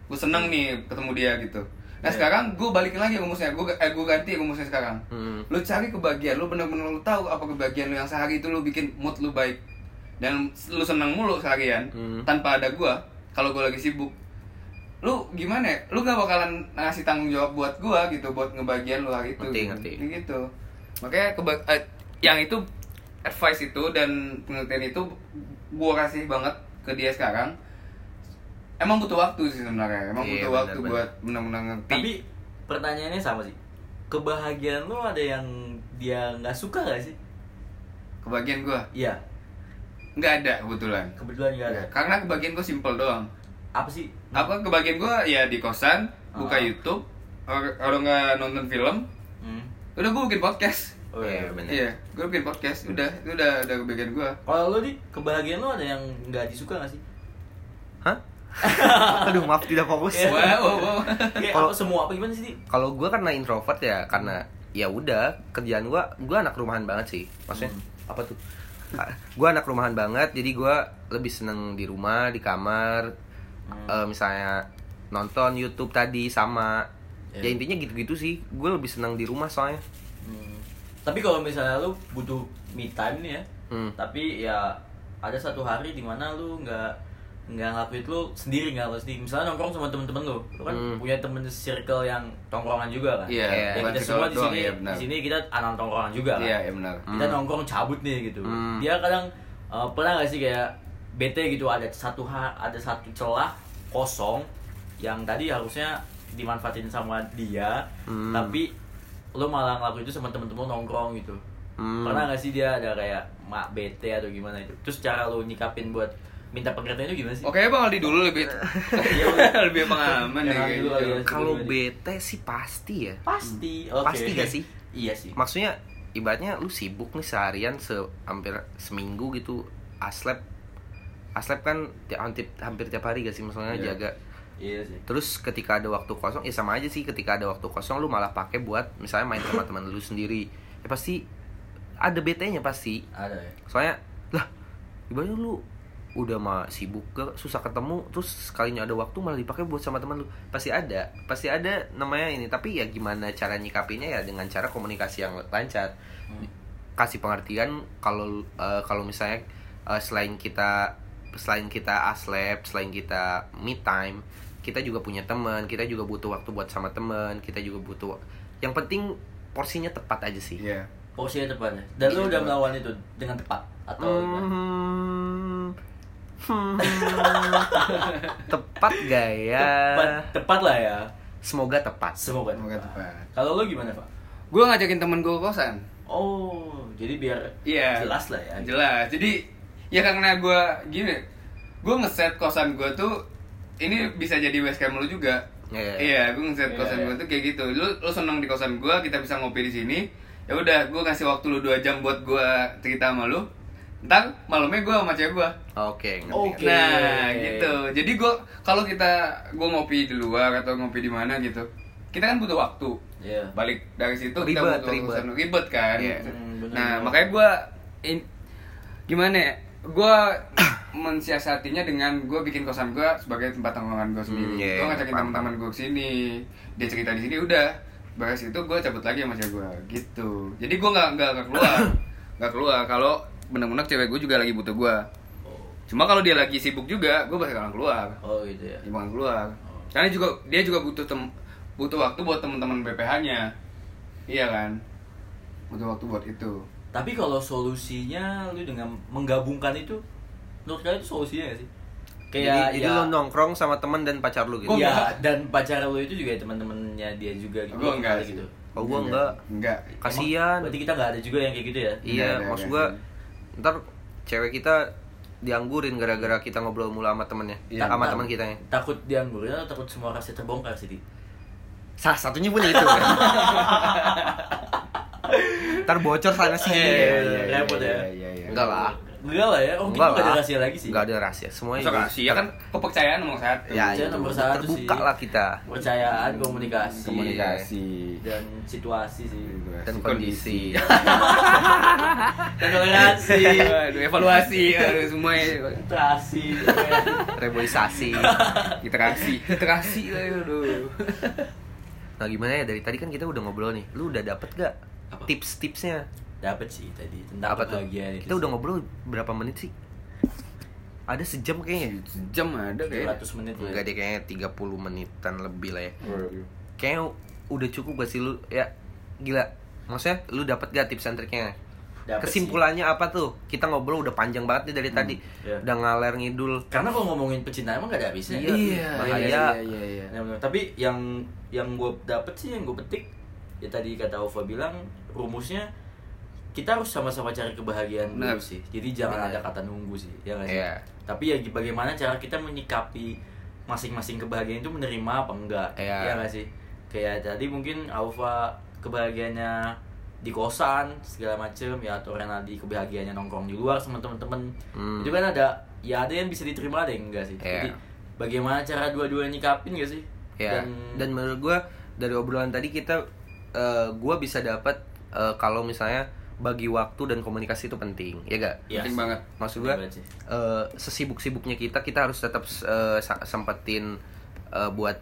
Speaker 5: gue seneng nih ketemu dia gitu. Nah
Speaker 3: Iya.
Speaker 5: sekarang gue balikin lagi rumusnya, gue eh, gue ganti rumusnya sekarang
Speaker 4: Hmm.
Speaker 5: lu cari kebahagiaan lu bener-bener lu tahu apa kebahagiaan lu yang sehari itu lu bikin mood lu baik dan lu senang mulu seharian
Speaker 4: Hmm.
Speaker 5: tanpa ada gua kalau gua lagi sibuk lu gimana ya? lu gak bakalan ngasih tanggung jawab buat gua gitu buat ngebagian lu hari itu
Speaker 4: Ngerti, ngerti.
Speaker 5: gitu makanya keba- eh, yang itu advice itu dan pengertian itu gua kasih banget ke dia sekarang emang butuh waktu sih sebenarnya emang
Speaker 4: Iya,
Speaker 5: butuh
Speaker 4: benar,
Speaker 5: waktu buat benar-benar ngerti
Speaker 3: Tapi pertanyaannya sama sih. Kebahagiaan lu ada yang dia nggak suka gak sih?
Speaker 5: kebagian gua
Speaker 3: Iya.
Speaker 5: nggak ada kebetulan
Speaker 3: Kebetulan nggak ada.
Speaker 5: karena kebagian gue simple doang
Speaker 3: Apa sih?
Speaker 5: apa kebagian gue ya di kosan buka
Speaker 3: Ah.
Speaker 5: YouTube kalau nggak nonton film
Speaker 3: Hmm.
Speaker 5: udah gue bikin podcast
Speaker 3: Oh
Speaker 4: Iya,
Speaker 3: iya.
Speaker 4: bener.
Speaker 5: iya gue bikin podcast udah itu udah udah kebagian gue
Speaker 3: Kalau lo di kebahagiaan lo ada yang nggak disuka nggak sih?
Speaker 4: Hah? Aduh maaf tidak fokus.
Speaker 3: Iya.
Speaker 5: wow wow, wow.
Speaker 4: Kalau-
Speaker 3: apa semua apa gimana sih?
Speaker 4: Kalau gue karena introvert ya karena ya udah kerjaan gue gue anak rumahan banget sih. Maksudnya apa tuh? Gue anak rumahan banget jadi gue lebih seneng di rumah di kamar
Speaker 3: Hmm.
Speaker 4: Eh, misalnya nonton YouTube tadi sama
Speaker 3: Iya.
Speaker 4: ya intinya gitu-gitu sih. Gue lebih seneng di rumah soalnya.
Speaker 3: Hmm. Tapi kalau misalnya lu butuh me time nih ya,
Speaker 4: Hmm.
Speaker 3: tapi ya ada satu hari di mana lu nggak nggak ngelakuin itu lu sendiri nggak lu sendiri. Misalnya nongkrong sama temen-temen lu, lu kan
Speaker 4: Hmm.
Speaker 3: punya temen circle yang tongkrongan juga kan.
Speaker 5: Iya,
Speaker 3: Ya,
Speaker 5: bukan
Speaker 3: kita
Speaker 5: circle
Speaker 3: semua di
Speaker 5: doang,
Speaker 3: sini
Speaker 5: iya, benar.
Speaker 3: di sini kita anak tongkrongan juga kan.
Speaker 5: iya iya benar
Speaker 3: Kita nongkrong cabut nih gitu.
Speaker 4: Hmm.
Speaker 3: Dia kadang eh, pernah gak sih kayak bete gitu ada satu ha ada satu celah kosong yang tadi harusnya dimanfaatin sama dia,
Speaker 4: Hmm.
Speaker 3: tapi lo malah ngelakuin itu sama temen-temen nongkrong gitu.
Speaker 4: Hmm.
Speaker 3: Pernah gak sih dia ada kayak mak bete atau gimana itu? Terus cara lo nyikapin buat minta pengertian itu gimana sih?
Speaker 5: oke bang Aldi dulu lebih lebih pengalaman
Speaker 3: Yang
Speaker 5: nih
Speaker 3: Aldi dulu
Speaker 5: kayaknya.
Speaker 3: kali ya.
Speaker 4: Kalau bete sih pasti ya.
Speaker 3: Pasti, oke.
Speaker 4: Pasti gak sih?
Speaker 3: iya sih.
Speaker 4: Maksudnya ibaratnya lu sibuk nih seharian se hampir seminggu gitu aslep aslep kan ti- hampir hampir tiap hari gak sih maksudnya
Speaker 5: Iya.
Speaker 4: jaga
Speaker 3: Iya sih.
Speaker 4: terus ketika ada waktu kosong ya sama aja sih ketika ada waktu kosong lu malah pakai buat misalnya main sama teman lu sendiri. Ya pasti ada BT-nya pasti.
Speaker 3: Ada ya.
Speaker 4: soalnya lah ibaratnya lu udah mah sibuk ke susah ketemu terus sekalinya ada waktu malah dipakai buat sama teman lu. Pasti ada pasti ada namanya ini. Tapi ya gimana cara nyikapinya ya dengan cara komunikasi yang lancar. Kasih pengertian kalau eh, kalau misalnya eh, selain kita selain kita aslep selain kita me time kita juga punya teman kita juga butuh waktu buat sama teman kita juga butuh yang penting porsinya tepat aja sih
Speaker 5: iya
Speaker 3: Porsinya tepat ya. Dan lo
Speaker 5: Iya,
Speaker 3: udah melawan itu dengan tepat atau?
Speaker 4: Hmm, hmm, tepat gak ya?
Speaker 3: Tepat, tepat lah ya.
Speaker 4: Semoga tepat.
Speaker 3: Semoga
Speaker 5: Semoga
Speaker 3: tepat.
Speaker 5: tepat.
Speaker 3: Kalau lo gimana, Pak?
Speaker 5: gue ngajakin temen gue ke kosan
Speaker 3: Oh, jadi biar
Speaker 5: Iya.
Speaker 3: jelas lah ya.
Speaker 5: Jelas. Jadi ya karena gue gini, gue ngeset kosan gue tuh ini bisa jadi camp lu juga.
Speaker 4: Iya.
Speaker 5: Iya, gue ngeset
Speaker 3: Iya,
Speaker 5: kosan
Speaker 3: iya.
Speaker 5: gue tuh kayak gitu. Lu lu seneng di kosan gue, kita bisa ngopi di sini. Ya udah, gue kasih waktu lu 2 jam buat gue cerita sama lu. Ntar malamnya gue sama cewek gue.
Speaker 4: Oke, ngerti.
Speaker 3: Oke.
Speaker 5: Nah, gitu. Jadi gue kalau kita gue ngopi di luar atau ngopi di mana gitu, kita kan butuh waktu.
Speaker 3: Iya.
Speaker 5: Balik dari situ kita
Speaker 4: Ribet,
Speaker 5: butuh
Speaker 4: ribet.
Speaker 5: urusan- ribet kan.
Speaker 4: Iya.
Speaker 3: Hmm, bener,
Speaker 5: nah,
Speaker 3: bener.
Speaker 5: makanya gue gimana ya? Gue mensiasatinya dengan gue bikin kosan gue sebagai tempat tongkrongan gue sendiri.
Speaker 4: Hmm, iya,
Speaker 5: gue ngajakin
Speaker 4: paham,
Speaker 5: teman-teman gue ke sini, dia cerita di sini udah. Beres itu gue cabut lagi sama cewek gue gitu. Jadi gue nggak nggak nggak keluar, nggak keluar. Kalau benar-benar cewek gue juga lagi butuh gue.
Speaker 3: Oh,
Speaker 5: Cuma kalau dia lagi sibuk juga, gue bakalan keluar.
Speaker 3: oh gitu ya.
Speaker 5: Dia bakalan keluar. Karena juga dia juga butuh tem butuh waktu buat teman-teman BPH-nya. Iya kan? Butuh waktu buat itu.
Speaker 3: Tapi kalau solusinya lu dengan menggabungkan itu menurut kalian itu solusinya gak sih? Kayak
Speaker 4: jadi,
Speaker 3: ya,
Speaker 4: jadi lu nongkrong sama teman dan pacar lu gitu.
Speaker 3: Iya,
Speaker 5: enggak.
Speaker 3: dan pacar lu itu juga teman-temannya dia juga gitu.
Speaker 5: Gua enggak sih.
Speaker 3: gitu.
Speaker 4: Oh, gua enggak.
Speaker 5: Enggak.
Speaker 4: Kasihan.
Speaker 3: Berarti kita nggak ada juga yang kayak gitu ya?
Speaker 4: Iya,
Speaker 5: Enggak
Speaker 4: maksud
Speaker 5: enggak
Speaker 4: gua ntar cewek kita dianggurin gara-gara kita ngobrol mulu sama temennya,
Speaker 5: Iya,
Speaker 4: sama teman kita ya.
Speaker 3: Takut dianggurin atau takut semua rahasia terbongkar sih? Di?
Speaker 4: Salah satunya pun itu kan. ntar bocor sana sini.
Speaker 3: Iya, repot ya.
Speaker 5: Iya, iya.
Speaker 4: Enggak lah.
Speaker 3: Enggak lah ya. Oh, kita
Speaker 4: Enggak
Speaker 3: nggak ada
Speaker 4: lah.
Speaker 3: rahasia lagi sih.
Speaker 4: Enggak ada rahasia. Semuanya
Speaker 5: Masa ya kan kepercayaan nomor satu.
Speaker 4: Ya,
Speaker 3: Kepercayaan
Speaker 4: itu.
Speaker 3: nomor satu
Speaker 4: terbuka
Speaker 3: sih.
Speaker 4: lah kita.
Speaker 3: Percayaan, komunikasi,
Speaker 5: komunikasi
Speaker 3: dan situasi sih.
Speaker 4: Dan kondisi.
Speaker 3: Dan toleransi.
Speaker 5: Aduh, evaluasi, aduh, semua
Speaker 3: Literasi.
Speaker 4: Reboisasi.
Speaker 5: literasi, literasi, aduh.
Speaker 4: Nah gimana ya dari tadi kan kita udah ngobrol nih. Lu udah dapet gak tips-tipsnya?
Speaker 3: Dapat sih tadi tentang
Speaker 4: Apa tuh?
Speaker 3: kebahagiaan.
Speaker 4: Kita udah ngobrol berapa menit sih? Ada sejam kayaknya.
Speaker 5: Jam ada kayak.
Speaker 3: 200 menit lah.
Speaker 4: Enggak deh kayaknya 30 menitan lebih lah ya. Kayaknya udah cukup gak sih lu? Ya gila. Maksudnya lu dapet gak tips and triknya?
Speaker 3: Dapet
Speaker 4: Kesimpulannya apa tuh? Kita ngobrol udah panjang banget nih dari tadi.
Speaker 3: iya.
Speaker 4: Udah ngaler ngidul.
Speaker 3: Karena kalau ngomongin percintaan emang gak ada habisnya.
Speaker 4: Iya, bahaya.
Speaker 5: iya, iya, iya.
Speaker 3: Ya, bener. Tapi yang yang gue dapet sih yang gue petik ya tadi kata Ova bilang rumusnya kita harus sama-sama cari kebahagiaan dulu
Speaker 5: Benar.
Speaker 3: sih. Jadi jangan
Speaker 5: Benar.
Speaker 3: ada kata nunggu sih, ya nggak sih?
Speaker 4: Iya.
Speaker 3: Tapi ya bagaimana cara kita menyikapi masing-masing kebahagiaan itu menerima apa enggak?
Speaker 4: Iya.
Speaker 3: Ya nggak sih? Kayak tadi mungkin Alfa kebahagiaannya di kosan segala macem ya atau Renaldi kebahagiaannya nongkrong di luar sama temen-temen
Speaker 4: Hmm.
Speaker 3: itu kan ada ya ada yang bisa diterima ada yang enggak sih
Speaker 4: Iya.
Speaker 3: jadi bagaimana cara dua-duanya nyikapin gak sih
Speaker 4: Ya. Dan, menurut gua dari obrolan tadi kita eh, gua bisa dapat eh, kalau misalnya bagi waktu dan komunikasi itu penting, ya gak?
Speaker 3: Iya
Speaker 5: Penting banget.
Speaker 4: Maksud
Speaker 3: banget sih.
Speaker 4: eh, sesibuk-sibuknya kita kita harus tetap eh, sa- sempetin eh, buat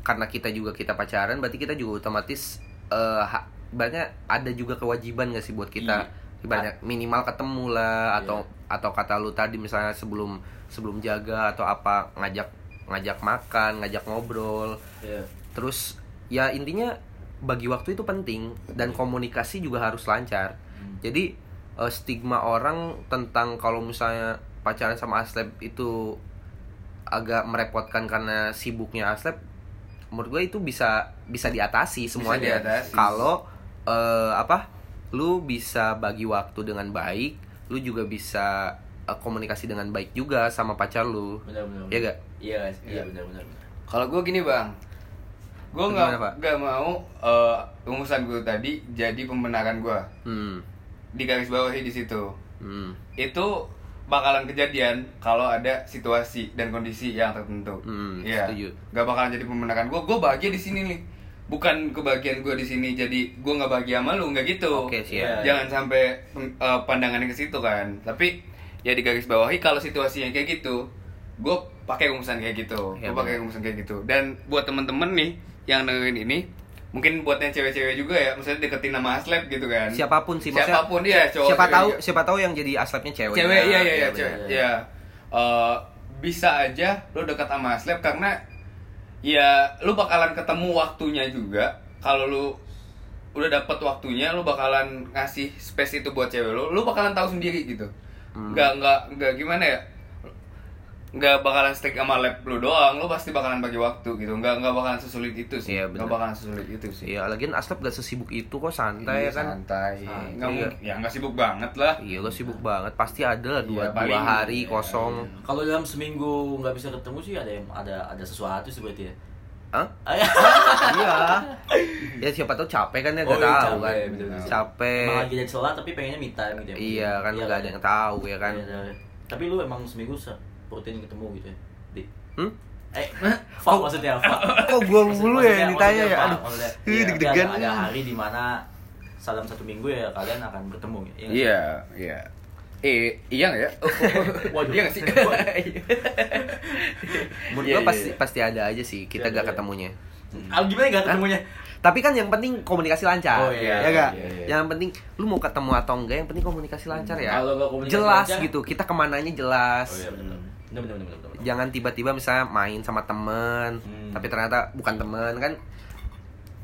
Speaker 4: karena kita juga kita pacaran berarti kita juga otomatis eh ha- ibaratnya ada juga kewajiban gak sih buat kita
Speaker 3: Iya.
Speaker 4: ibaratnya minimal ketemu lah atau
Speaker 3: Iya.
Speaker 4: atau kata lu tadi misalnya sebelum sebelum jaga atau apa ngajak ngajak makan ngajak ngobrol
Speaker 3: Iya.
Speaker 4: terus ya intinya bagi waktu itu penting dan komunikasi juga harus lancar.
Speaker 3: Hmm.
Speaker 4: jadi eh, stigma orang tentang kalau misalnya pacaran sama Aslep itu agak merepotkan karena sibuknya Aslep menurut gue itu bisa bisa diatasi semuanya. kalau eh, apa lu bisa bagi waktu dengan baik lu juga bisa eh, komunikasi dengan baik juga sama pacar lu.
Speaker 3: Benar-benar
Speaker 4: ya gak
Speaker 3: iya iya benar-benar
Speaker 5: Kalau gue gini bang, gue nggak nggak mau eh, rumusan gue tadi jadi pembenaran gue
Speaker 4: hmm
Speaker 5: di garis bawahi di situ.
Speaker 4: hmm
Speaker 5: Itu bakalan kejadian kalau ada situasi dan kondisi yang tertentu.
Speaker 4: Hmm,
Speaker 5: Iya.
Speaker 4: setuju.
Speaker 5: Gak bakalan jadi pembenaran gue. Gue bahagia di sini nih. Bukan kebahagiaan gue di sini jadi gue nggak bahagia sama lu nggak gitu.
Speaker 4: Oke,
Speaker 3: Iya.
Speaker 4: siap.
Speaker 5: Jangan sampai eh, pandangannya ke situ kan. Tapi ya di garis bawahi kalau situasinya kayak gitu, gue pakai rumusan kayak gitu.
Speaker 4: Ya,
Speaker 5: gue pakai rumusan kayak gitu. Dan buat temen-temen nih yang dengerin ini, mungkin buat yang cewek-cewek juga ya, misalnya deketin nama Aslep gitu kan.
Speaker 4: siapa pun sih maksudnya
Speaker 5: Siapa pun dia, cowok
Speaker 4: siapa tahu
Speaker 5: juga.
Speaker 4: siapa tahu yang jadi Aslepnya cewek
Speaker 5: cewek iya iya iya
Speaker 3: iya,
Speaker 5: cewek
Speaker 3: iya.
Speaker 5: ya Eh, bisa aja lo dekat sama Aslep karena ya lu bakalan ketemu waktunya juga kalau lu udah dapet waktunya lu bakalan ngasih space itu buat cewek lu lu bakalan tahu sendiri gitu
Speaker 4: Hmm.
Speaker 5: nggak nggak nggak gimana ya nggak bakalan stick sama lab lu doang lu pasti bakalan bagi waktu gitu nggak nggak bakalan sesulit itu sih
Speaker 4: Iya,
Speaker 5: nggak bakalan sesulit itu sih
Speaker 4: Iya, lagian Aslep gak sesibuk itu kok santai
Speaker 5: Iya,
Speaker 4: ya kan.
Speaker 5: santai
Speaker 3: Santai.
Speaker 5: nggak mungkin ya nggak sibuk banget lah
Speaker 4: Iya, lo sibuk banget. Pasti ada lah dua,
Speaker 5: Iya,
Speaker 4: dua hari
Speaker 5: iya,
Speaker 4: kosong.
Speaker 3: kalau dalam seminggu nggak bisa ketemu sih ada yang ada ada sesuatu sih berarti ya
Speaker 4: Hah?
Speaker 3: Ah,
Speaker 4: iya. Ya siapa tahu capek kan ya
Speaker 3: Oh,
Speaker 4: gak
Speaker 3: iya,
Speaker 4: tahu
Speaker 3: capek,
Speaker 4: kan.
Speaker 3: betul, betul.
Speaker 4: Capek.
Speaker 3: emang lagi ada celah tapi pengennya me time gitu ya
Speaker 4: Iya kan nggak ada yang tahu ya kan.
Speaker 3: Iya, iya. tapi lu emang seminggu rutin ketemu gitu ya di
Speaker 4: Hmm?
Speaker 3: eh Fak maksudnya Fak
Speaker 4: Kok gua mulu ya ditanya ya? Aduh.
Speaker 3: iya,
Speaker 4: deg-degan.
Speaker 3: ada, hari di mana salam satu minggu ya kalian akan bertemu ya sih?
Speaker 5: Iya, iya. Eh, iya nggak ya?
Speaker 3: Waduh.
Speaker 5: Iya nggak sih?
Speaker 4: Menurut
Speaker 5: Iya,
Speaker 4: gua
Speaker 5: iya,
Speaker 4: pasti
Speaker 5: iya.
Speaker 4: pasti ada aja sih kita
Speaker 3: Iya,
Speaker 4: gak
Speaker 3: iya.
Speaker 4: ketemunya.
Speaker 3: Ah, gimana gak ketemunya
Speaker 4: Tapi kan yang penting komunikasi lancar.
Speaker 3: Oh, iya,
Speaker 4: ya gak?
Speaker 5: iya, iya.
Speaker 4: Yang penting lu mau ketemu atau enggak yang penting komunikasi lancar ya.
Speaker 3: Kalau nggak komunikasi
Speaker 4: jelas
Speaker 3: lancar-
Speaker 4: gitu. Kita ke mananya jelas.
Speaker 3: oh iya benar
Speaker 4: jangan tiba-tiba misalnya main sama temen
Speaker 3: Hmm.
Speaker 4: tapi ternyata bukan temen kan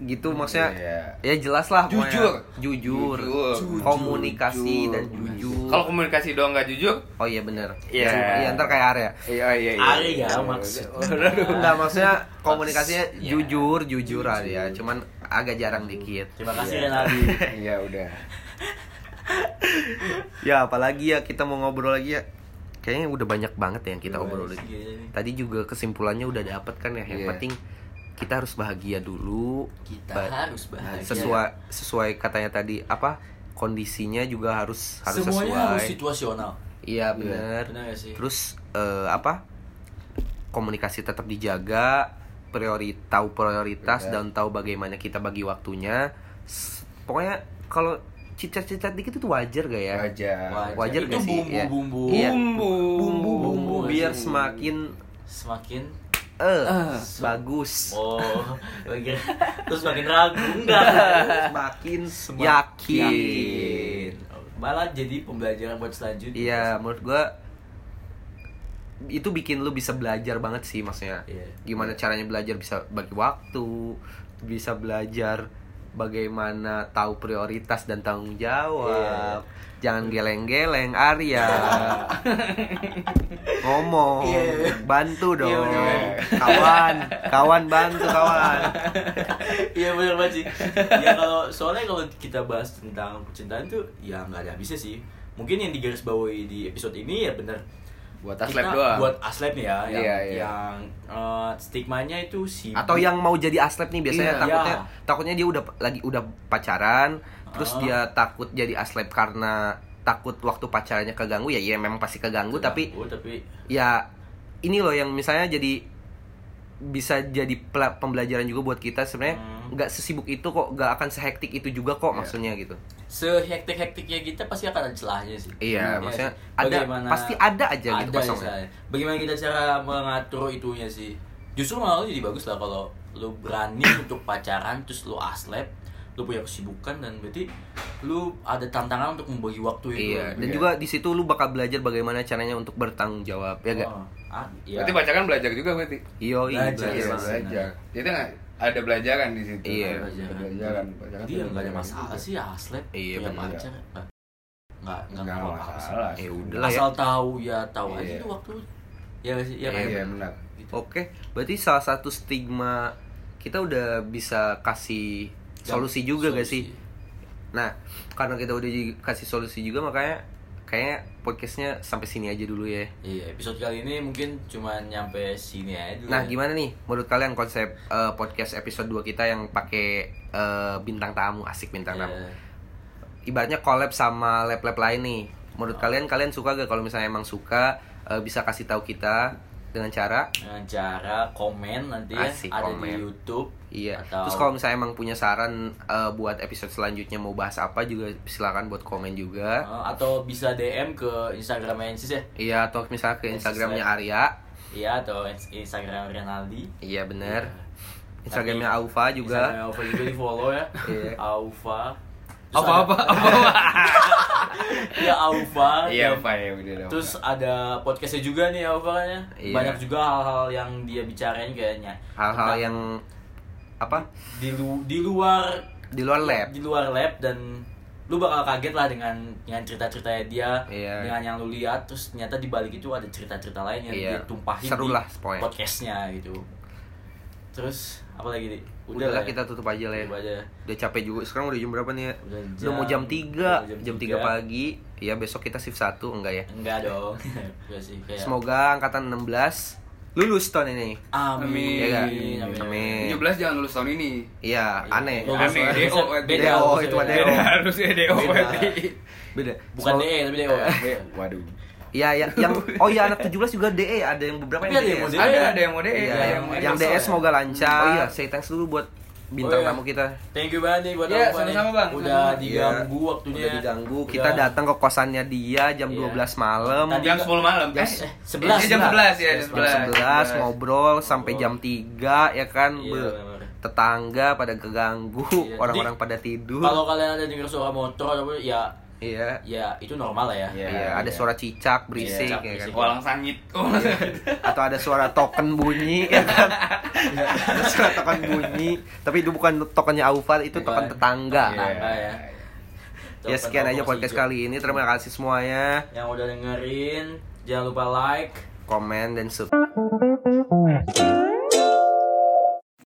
Speaker 4: gitu maksudnya
Speaker 5: Iya.
Speaker 4: ya jelas lah pokoknya.
Speaker 5: Jujur.
Speaker 4: jujur
Speaker 5: Jujur.
Speaker 4: komunikasi
Speaker 5: Jujur.
Speaker 4: dan jujur
Speaker 5: Kalau komunikasi doang nggak jujur,
Speaker 4: oh iya bener
Speaker 5: Iya.
Speaker 4: iya ntar kayak Arya
Speaker 5: iya iya iya.
Speaker 3: Ari ya maksud
Speaker 4: Enggak maksudnya komunikasinya
Speaker 3: Iya.
Speaker 4: jujur jujur Arya cuman agak jarang dikit
Speaker 3: terima kasih Renaldi
Speaker 5: Iya udah.
Speaker 4: ya apalagi ya kita mau ngobrol lagi ya kayaknya udah banyak banget ya yang kita
Speaker 3: Iya,
Speaker 4: obrolin.
Speaker 3: iya, iya.
Speaker 4: tadi juga kesimpulannya udah dapet kan ya. Yang
Speaker 5: Iya.
Speaker 4: penting kita harus bahagia dulu.
Speaker 3: Kita
Speaker 4: Ba-
Speaker 3: harus bahagia.
Speaker 4: Sesuai sesuai katanya tadi apa kondisinya juga harus harus
Speaker 3: semuanya
Speaker 4: sesuai.
Speaker 3: harus situasional.
Speaker 4: Iya benar
Speaker 3: benar gak sih?
Speaker 4: Terus eh, apa komunikasi tetap dijaga priori tahu prioritas dan tahu bagaimana kita bagi waktunya. Pokoknya kalau cicat-cicat dikit itu wajar gak ya
Speaker 5: Wajar.
Speaker 4: wajar
Speaker 3: itu
Speaker 4: gak sih Iya.
Speaker 3: bumbu-bumbu
Speaker 4: Iya.
Speaker 5: Bumbu.
Speaker 4: bumbu bumbu biar
Speaker 3: Bumbu.
Speaker 4: semakin
Speaker 3: semakin
Speaker 4: eh
Speaker 5: Ah.
Speaker 4: bagus
Speaker 3: oh gua kira terus makin ragu enggak
Speaker 4: semakin
Speaker 3: Semak-
Speaker 4: yakin.
Speaker 3: malah jadi pembelajaran buat selanjutnya
Speaker 4: Iya, menurut gua itu bikin lu bisa belajar banget sih maksudnya.
Speaker 3: Iya.
Speaker 4: Gimana caranya belajar bisa bagi waktu, bisa belajar bagaimana tahu prioritas dan tanggung jawab.
Speaker 3: Iya.
Speaker 4: Jangan geleng-geleng Arya. Ngomong,
Speaker 3: Iya.
Speaker 4: bantu dong.
Speaker 3: Iya, bener.
Speaker 4: Kawan, kawan bantu kawan.
Speaker 3: Iya benar banget sih. Ya kalau soalnya kalau kita bahas tentang percintaan tuh ya nggak ada habisnya sih. Mungkin yang digaris bawahi di episode ini ya bener
Speaker 5: Buat aslep doang.
Speaker 3: Buat aslep nih ya, yang,
Speaker 5: Iya, iya.
Speaker 3: yang eh, stigmanya itu si
Speaker 4: Atau yang mau jadi aslep nih biasanya
Speaker 3: Iya.
Speaker 4: takutnya
Speaker 3: Iya.
Speaker 4: takutnya dia udah lagi udah pacaran, terus
Speaker 3: Ah.
Speaker 4: dia takut jadi aslep karena takut waktu pacarannya keganggu ya ya memang pasti keganggu tapi
Speaker 3: Oh, tapi
Speaker 4: ya ini loh yang misalnya jadi bisa jadi pembelajaran juga buat kita sebenarnya
Speaker 3: Hmm.
Speaker 4: Nggak sesibuk itu kok nggak akan sehektik itu juga kok
Speaker 5: Iya.
Speaker 4: maksudnya gitu
Speaker 3: sehektik-hektiknya kita pasti akan ada celahnya sih.
Speaker 4: Iya,
Speaker 3: Iya
Speaker 4: maksudnya
Speaker 3: sih.
Speaker 4: ada
Speaker 3: Bagaimana-
Speaker 4: pasti ada aja gitu
Speaker 3: ada
Speaker 4: kosongnya.
Speaker 3: celahnya. Bagaimana kita cara mengatur itunya sih? Justru malah jadi bagus lah kalau lu berani untuk pacaran terus lu aslep, lu punya kesibukan dan berarti lu ada tantangan untuk membagi waktu itu.
Speaker 4: Iya, dan
Speaker 5: Iya.
Speaker 4: juga di situ lu bakal belajar bagaimana caranya untuk bertanggung jawab, ya gak?
Speaker 3: Oh, ah, iya.
Speaker 5: Berarti pacaran belajar juga berarti.
Speaker 4: Iyo, iya,
Speaker 3: Belajar,
Speaker 4: belajar.
Speaker 3: iya,
Speaker 5: belajar. Itu nggak ada belajaran di situ.
Speaker 4: Iya.
Speaker 5: Ada tuh
Speaker 3: ya nggak ada masalah sih aslep
Speaker 4: Iya,
Speaker 3: punya
Speaker 4: benar.
Speaker 3: pacar. Nggak nggak
Speaker 5: masalah.
Speaker 4: Ya
Speaker 5: sih.
Speaker 4: udah lah ya.
Speaker 3: Asal tahu ya tahu aja
Speaker 5: Iya.
Speaker 3: itu waktu. Ya nggak sih, ya kan?
Speaker 5: Iya benar.
Speaker 3: Gitu.
Speaker 4: Oke, berarti salah satu stigma kita udah bisa kasih solusi juga gak sih? Nah, karena kita udah kasih solusi juga makanya kayaknya podcastnya sampai sini aja dulu ya.
Speaker 3: Iya, episode kali ini mungkin cuma nyampe sini aja dulu.
Speaker 4: Nah,
Speaker 3: ya.
Speaker 4: gimana nih menurut kalian konsep eh, podcast episode 2 kita yang pakai eh, bintang tamu, asik bintang
Speaker 3: Iya.
Speaker 4: tamu. Ibaratnya collab sama lab-lab lain nih. Menurut kalian kalian suka gak kalau misalnya emang suka eh, bisa kasih tahu kita dengan cara
Speaker 3: Dengan cara komen nanti ya
Speaker 4: Asik,
Speaker 3: ada
Speaker 4: komen.
Speaker 3: di YouTube.
Speaker 4: Iya.
Speaker 3: Atau
Speaker 4: Terus kalau misalnya emang punya saran eh, buat episode selanjutnya mau bahas apa juga silakan buat komen juga.
Speaker 3: Eh, atau bisa DM ke Instagram Ensis ya.
Speaker 4: Iya atau misalnya ke Instagramnya
Speaker 3: yes.
Speaker 4: Arya.
Speaker 3: Iya atau ins- Instagram Renaldi.
Speaker 4: Iya bener.
Speaker 3: Iya.
Speaker 4: Instagramnya Aufa juga.
Speaker 3: Instagramnya Aufa juga di follow ya.
Speaker 4: Iya.
Speaker 3: Aufa. Terus
Speaker 5: Apa-apa?
Speaker 3: ada- ya Aufa.
Speaker 5: Iya, Pak ya udah dong.
Speaker 3: Terus ada podcastnya juga nih Aufa kan ya.
Speaker 4: Iya.
Speaker 3: Banyak juga hal-hal yang dia bicarain kayaknya.
Speaker 4: Hal-hal yang apa?
Speaker 3: di lu di luar
Speaker 4: Di luar lab.
Speaker 3: di luar lab dan lu bakal kaget lah dengan dengan cerita-ceritanya dia
Speaker 4: Iya.
Speaker 3: dengan yang lu lihat terus ternyata di balik itu ada cerita-cerita lain yang
Speaker 4: Iya.
Speaker 3: dia tumpahin
Speaker 4: Seru
Speaker 3: di
Speaker 4: lah pokoknya.
Speaker 3: podcastnya gitu terus apa lagi nih
Speaker 4: Udahlah
Speaker 3: ya?
Speaker 4: kita tutup aja lah ya.
Speaker 3: Aja.
Speaker 4: Udah capek juga. Sekarang udah jam berapa nih ya?
Speaker 3: Udah
Speaker 4: Udah mau jam
Speaker 3: jam-
Speaker 4: 3,
Speaker 3: udah jam
Speaker 4: jam 3
Speaker 3: tiga.
Speaker 4: pagi. Ya besok kita shift 1 enggak ya?
Speaker 3: enggak dong Enggak sih kayak
Speaker 4: Semoga angkatan 16 lulus tahun ini.
Speaker 3: amin
Speaker 4: Iya
Speaker 3: amin,
Speaker 4: nggak? Amin.
Speaker 5: 17 jangan lulus tahun ini.
Speaker 4: Iya, aneh.
Speaker 3: Lulus
Speaker 5: Aneh. DO,
Speaker 3: beda
Speaker 4: DO, itu
Speaker 3: ya.
Speaker 4: ada
Speaker 5: Beda harus ya DO
Speaker 3: Beda.
Speaker 5: berarti.
Speaker 4: Beda.
Speaker 3: bukan DE tapi DO
Speaker 5: Waduh.
Speaker 4: Iya, ya, yang oh iya anak 17 juga DE, ada yang beberapa yang
Speaker 3: ada yang mau
Speaker 4: DE.
Speaker 3: DE.
Speaker 5: Ada ada yang mau DE,
Speaker 4: Iya,
Speaker 5: ada
Speaker 4: yang,
Speaker 5: mau
Speaker 4: yang
Speaker 5: DE.
Speaker 4: DS semoga lancar.
Speaker 3: Oh
Speaker 4: iya,
Speaker 3: iya.
Speaker 4: say thanks dulu buat bintang
Speaker 3: Oh iya.
Speaker 4: tamu kita.
Speaker 3: thank you banget nih buat
Speaker 5: Iya,
Speaker 3: Aufa nih.
Speaker 5: sama-sama, Bang.
Speaker 3: udah
Speaker 5: Sama-sama.
Speaker 3: diganggu
Speaker 4: Iya,
Speaker 3: waktunya
Speaker 4: Udah diganggu.
Speaker 3: Udah-
Speaker 4: Kita datang ke kosannya dia jam
Speaker 3: Iya.
Speaker 4: 12 malam.
Speaker 3: Tadi
Speaker 5: Jam
Speaker 3: nggak-
Speaker 5: 10 malam.
Speaker 3: Jam-
Speaker 5: Eh,
Speaker 3: eh, 11
Speaker 5: eh, jam 11 ya, jam
Speaker 4: Jam
Speaker 5: 11.
Speaker 4: 11 ngobrol sampai jam 3 ya kan.
Speaker 3: Iya,
Speaker 4: Be-
Speaker 3: bener-bener.
Speaker 4: tetangga pada keganggu,
Speaker 3: Iya,
Speaker 4: orang-orang
Speaker 3: jadi-
Speaker 4: pada tidur.
Speaker 3: kalau kalian ada dengar suara motor ya
Speaker 4: Iya.
Speaker 3: ya itu normal lah ya
Speaker 5: Iya.
Speaker 4: Iya, ada suara cicak berisik
Speaker 3: Iya,
Speaker 4: ya kan.
Speaker 5: Walang sangit. Oh,
Speaker 4: Atau ada suara token bunyi ya kan. ada suara token bunyi, tapi itu bukan tokennya Aufar, itu
Speaker 3: Bukan.
Speaker 4: token tetangga.
Speaker 3: Iya. Tetangga ya.
Speaker 4: Ya sekian aja podcast kali ini. Terima kasih semuanya.
Speaker 3: yang udah dengerin jangan lupa like
Speaker 4: Komen dan subscribe.